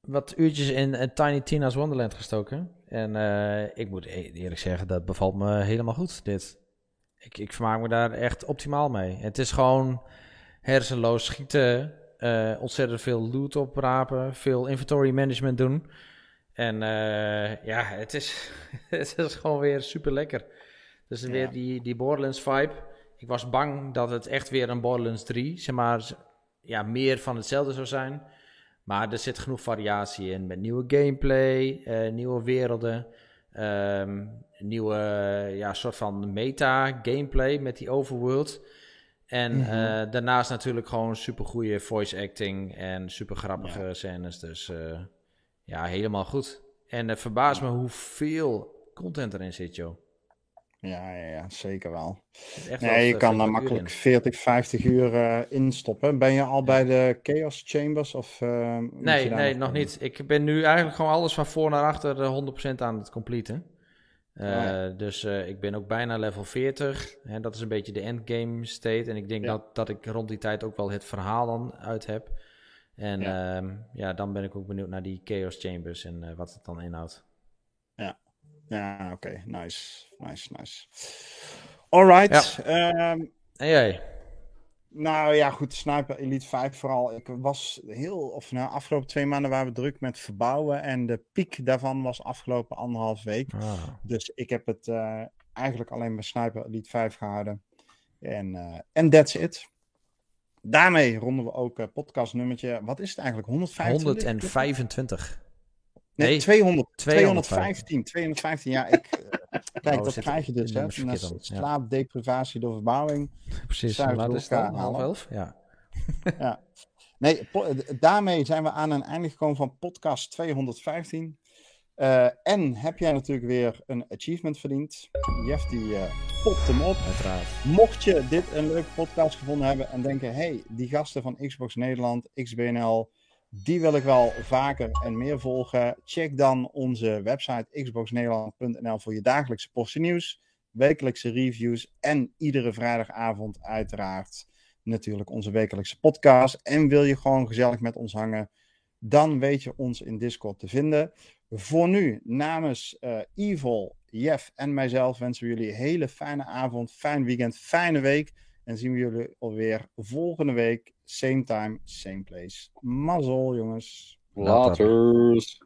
wat uurtjes in Tiny Tina's Wonderland gestoken. En ik moet e-, eerlijk zeggen, dat bevalt me helemaal goed, dit. Ik, ik vermaak me daar echt optimaal mee. Het is gewoon hersenloos schieten, ontzettend veel loot oprapen, veel inventory management doen. En ja, het is, het is gewoon weer super lekker. Dus ja. weer die, die Borderlands vibe. Ik was bang dat het echt weer een Borderlands 3, zeg maar, ja, meer van hetzelfde zou zijn. Maar er zit genoeg variatie in met nieuwe gameplay, uh, nieuwe werelden, um, nieuwe ja, soort van meta-gameplay met die overworld. En mm -hmm. uh, daarnaast natuurlijk gewoon super goede voice acting en super grappige ja. scènes. Dus uh, ja, helemaal goed. En het verbaast me hoeveel content erin zit, joh. Ja, ja, ja, zeker wel. Nee, je kan daar makkelijk 40, 50 uur uh, instoppen. Ben je al bij de Chaos Chambers? Of, uh, nee, nee, nog, niet. Ik ben nu eigenlijk gewoon alles van voor naar achter 100% aan het completen. Uh, ja. Dus ik ben ook bijna level 40. Hè, dat is een beetje de endgame state. En ik denk ja. dat, dat ik rond die tijd ook wel het verhaal dan uit heb. En ja, ehm, ja dan ben ik ook benieuwd naar die Chaos Chambers en wat het dan inhoudt. Ja, oké. Okay. Nice. Nice, nice. Alright. Ja. Um, en jij? Nou ja, goed. Sniper Elite 5 vooral. Ik was heel, of nou, afgelopen twee maanden waren we druk met verbouwen. En de piek daarvan was afgelopen anderhalf week. Ah. Dus ik heb het uh, eigenlijk alleen bij Sniper Elite 5 gehouden. En uh, that's it. Daarmee ronden we ook uh, podcast nummertje. Wat is het eigenlijk? 125? 125. Nee, 200, 215. 215, ja. Ik, uh, kijk, oh, dat krijg je dus. Hè, slaap, deprivatie door verbouwing. Precies, laat is dan? Half elf? Ja. ja. Nee, daarmee zijn we aan een einde gekomen van podcast 215. Uh, en heb jij natuurlijk weer een achievement verdiend. Jeff die uh, popt hem op. Uiteraard. Mocht je dit een leuke podcast gevonden hebben en denken... hey, die gasten van Xbox Nederland, XBNL... die wil ik wel vaker en meer volgen. Check dan onze website xboxnederland.nl voor je dagelijkse portie nieuws... wekelijkse reviews en iedere vrijdagavond uiteraard... natuurlijk onze wekelijkse podcast. En wil je gewoon gezellig met ons hangen... dan weet je ons in Discord te vinden... Voor nu, namens uh, Evil, Jeff en mijzelf wensen we jullie een hele fijne avond, fijn weekend, fijne week. En zien we jullie alweer volgende week, same time, same place. Mazzel, jongens. Laters.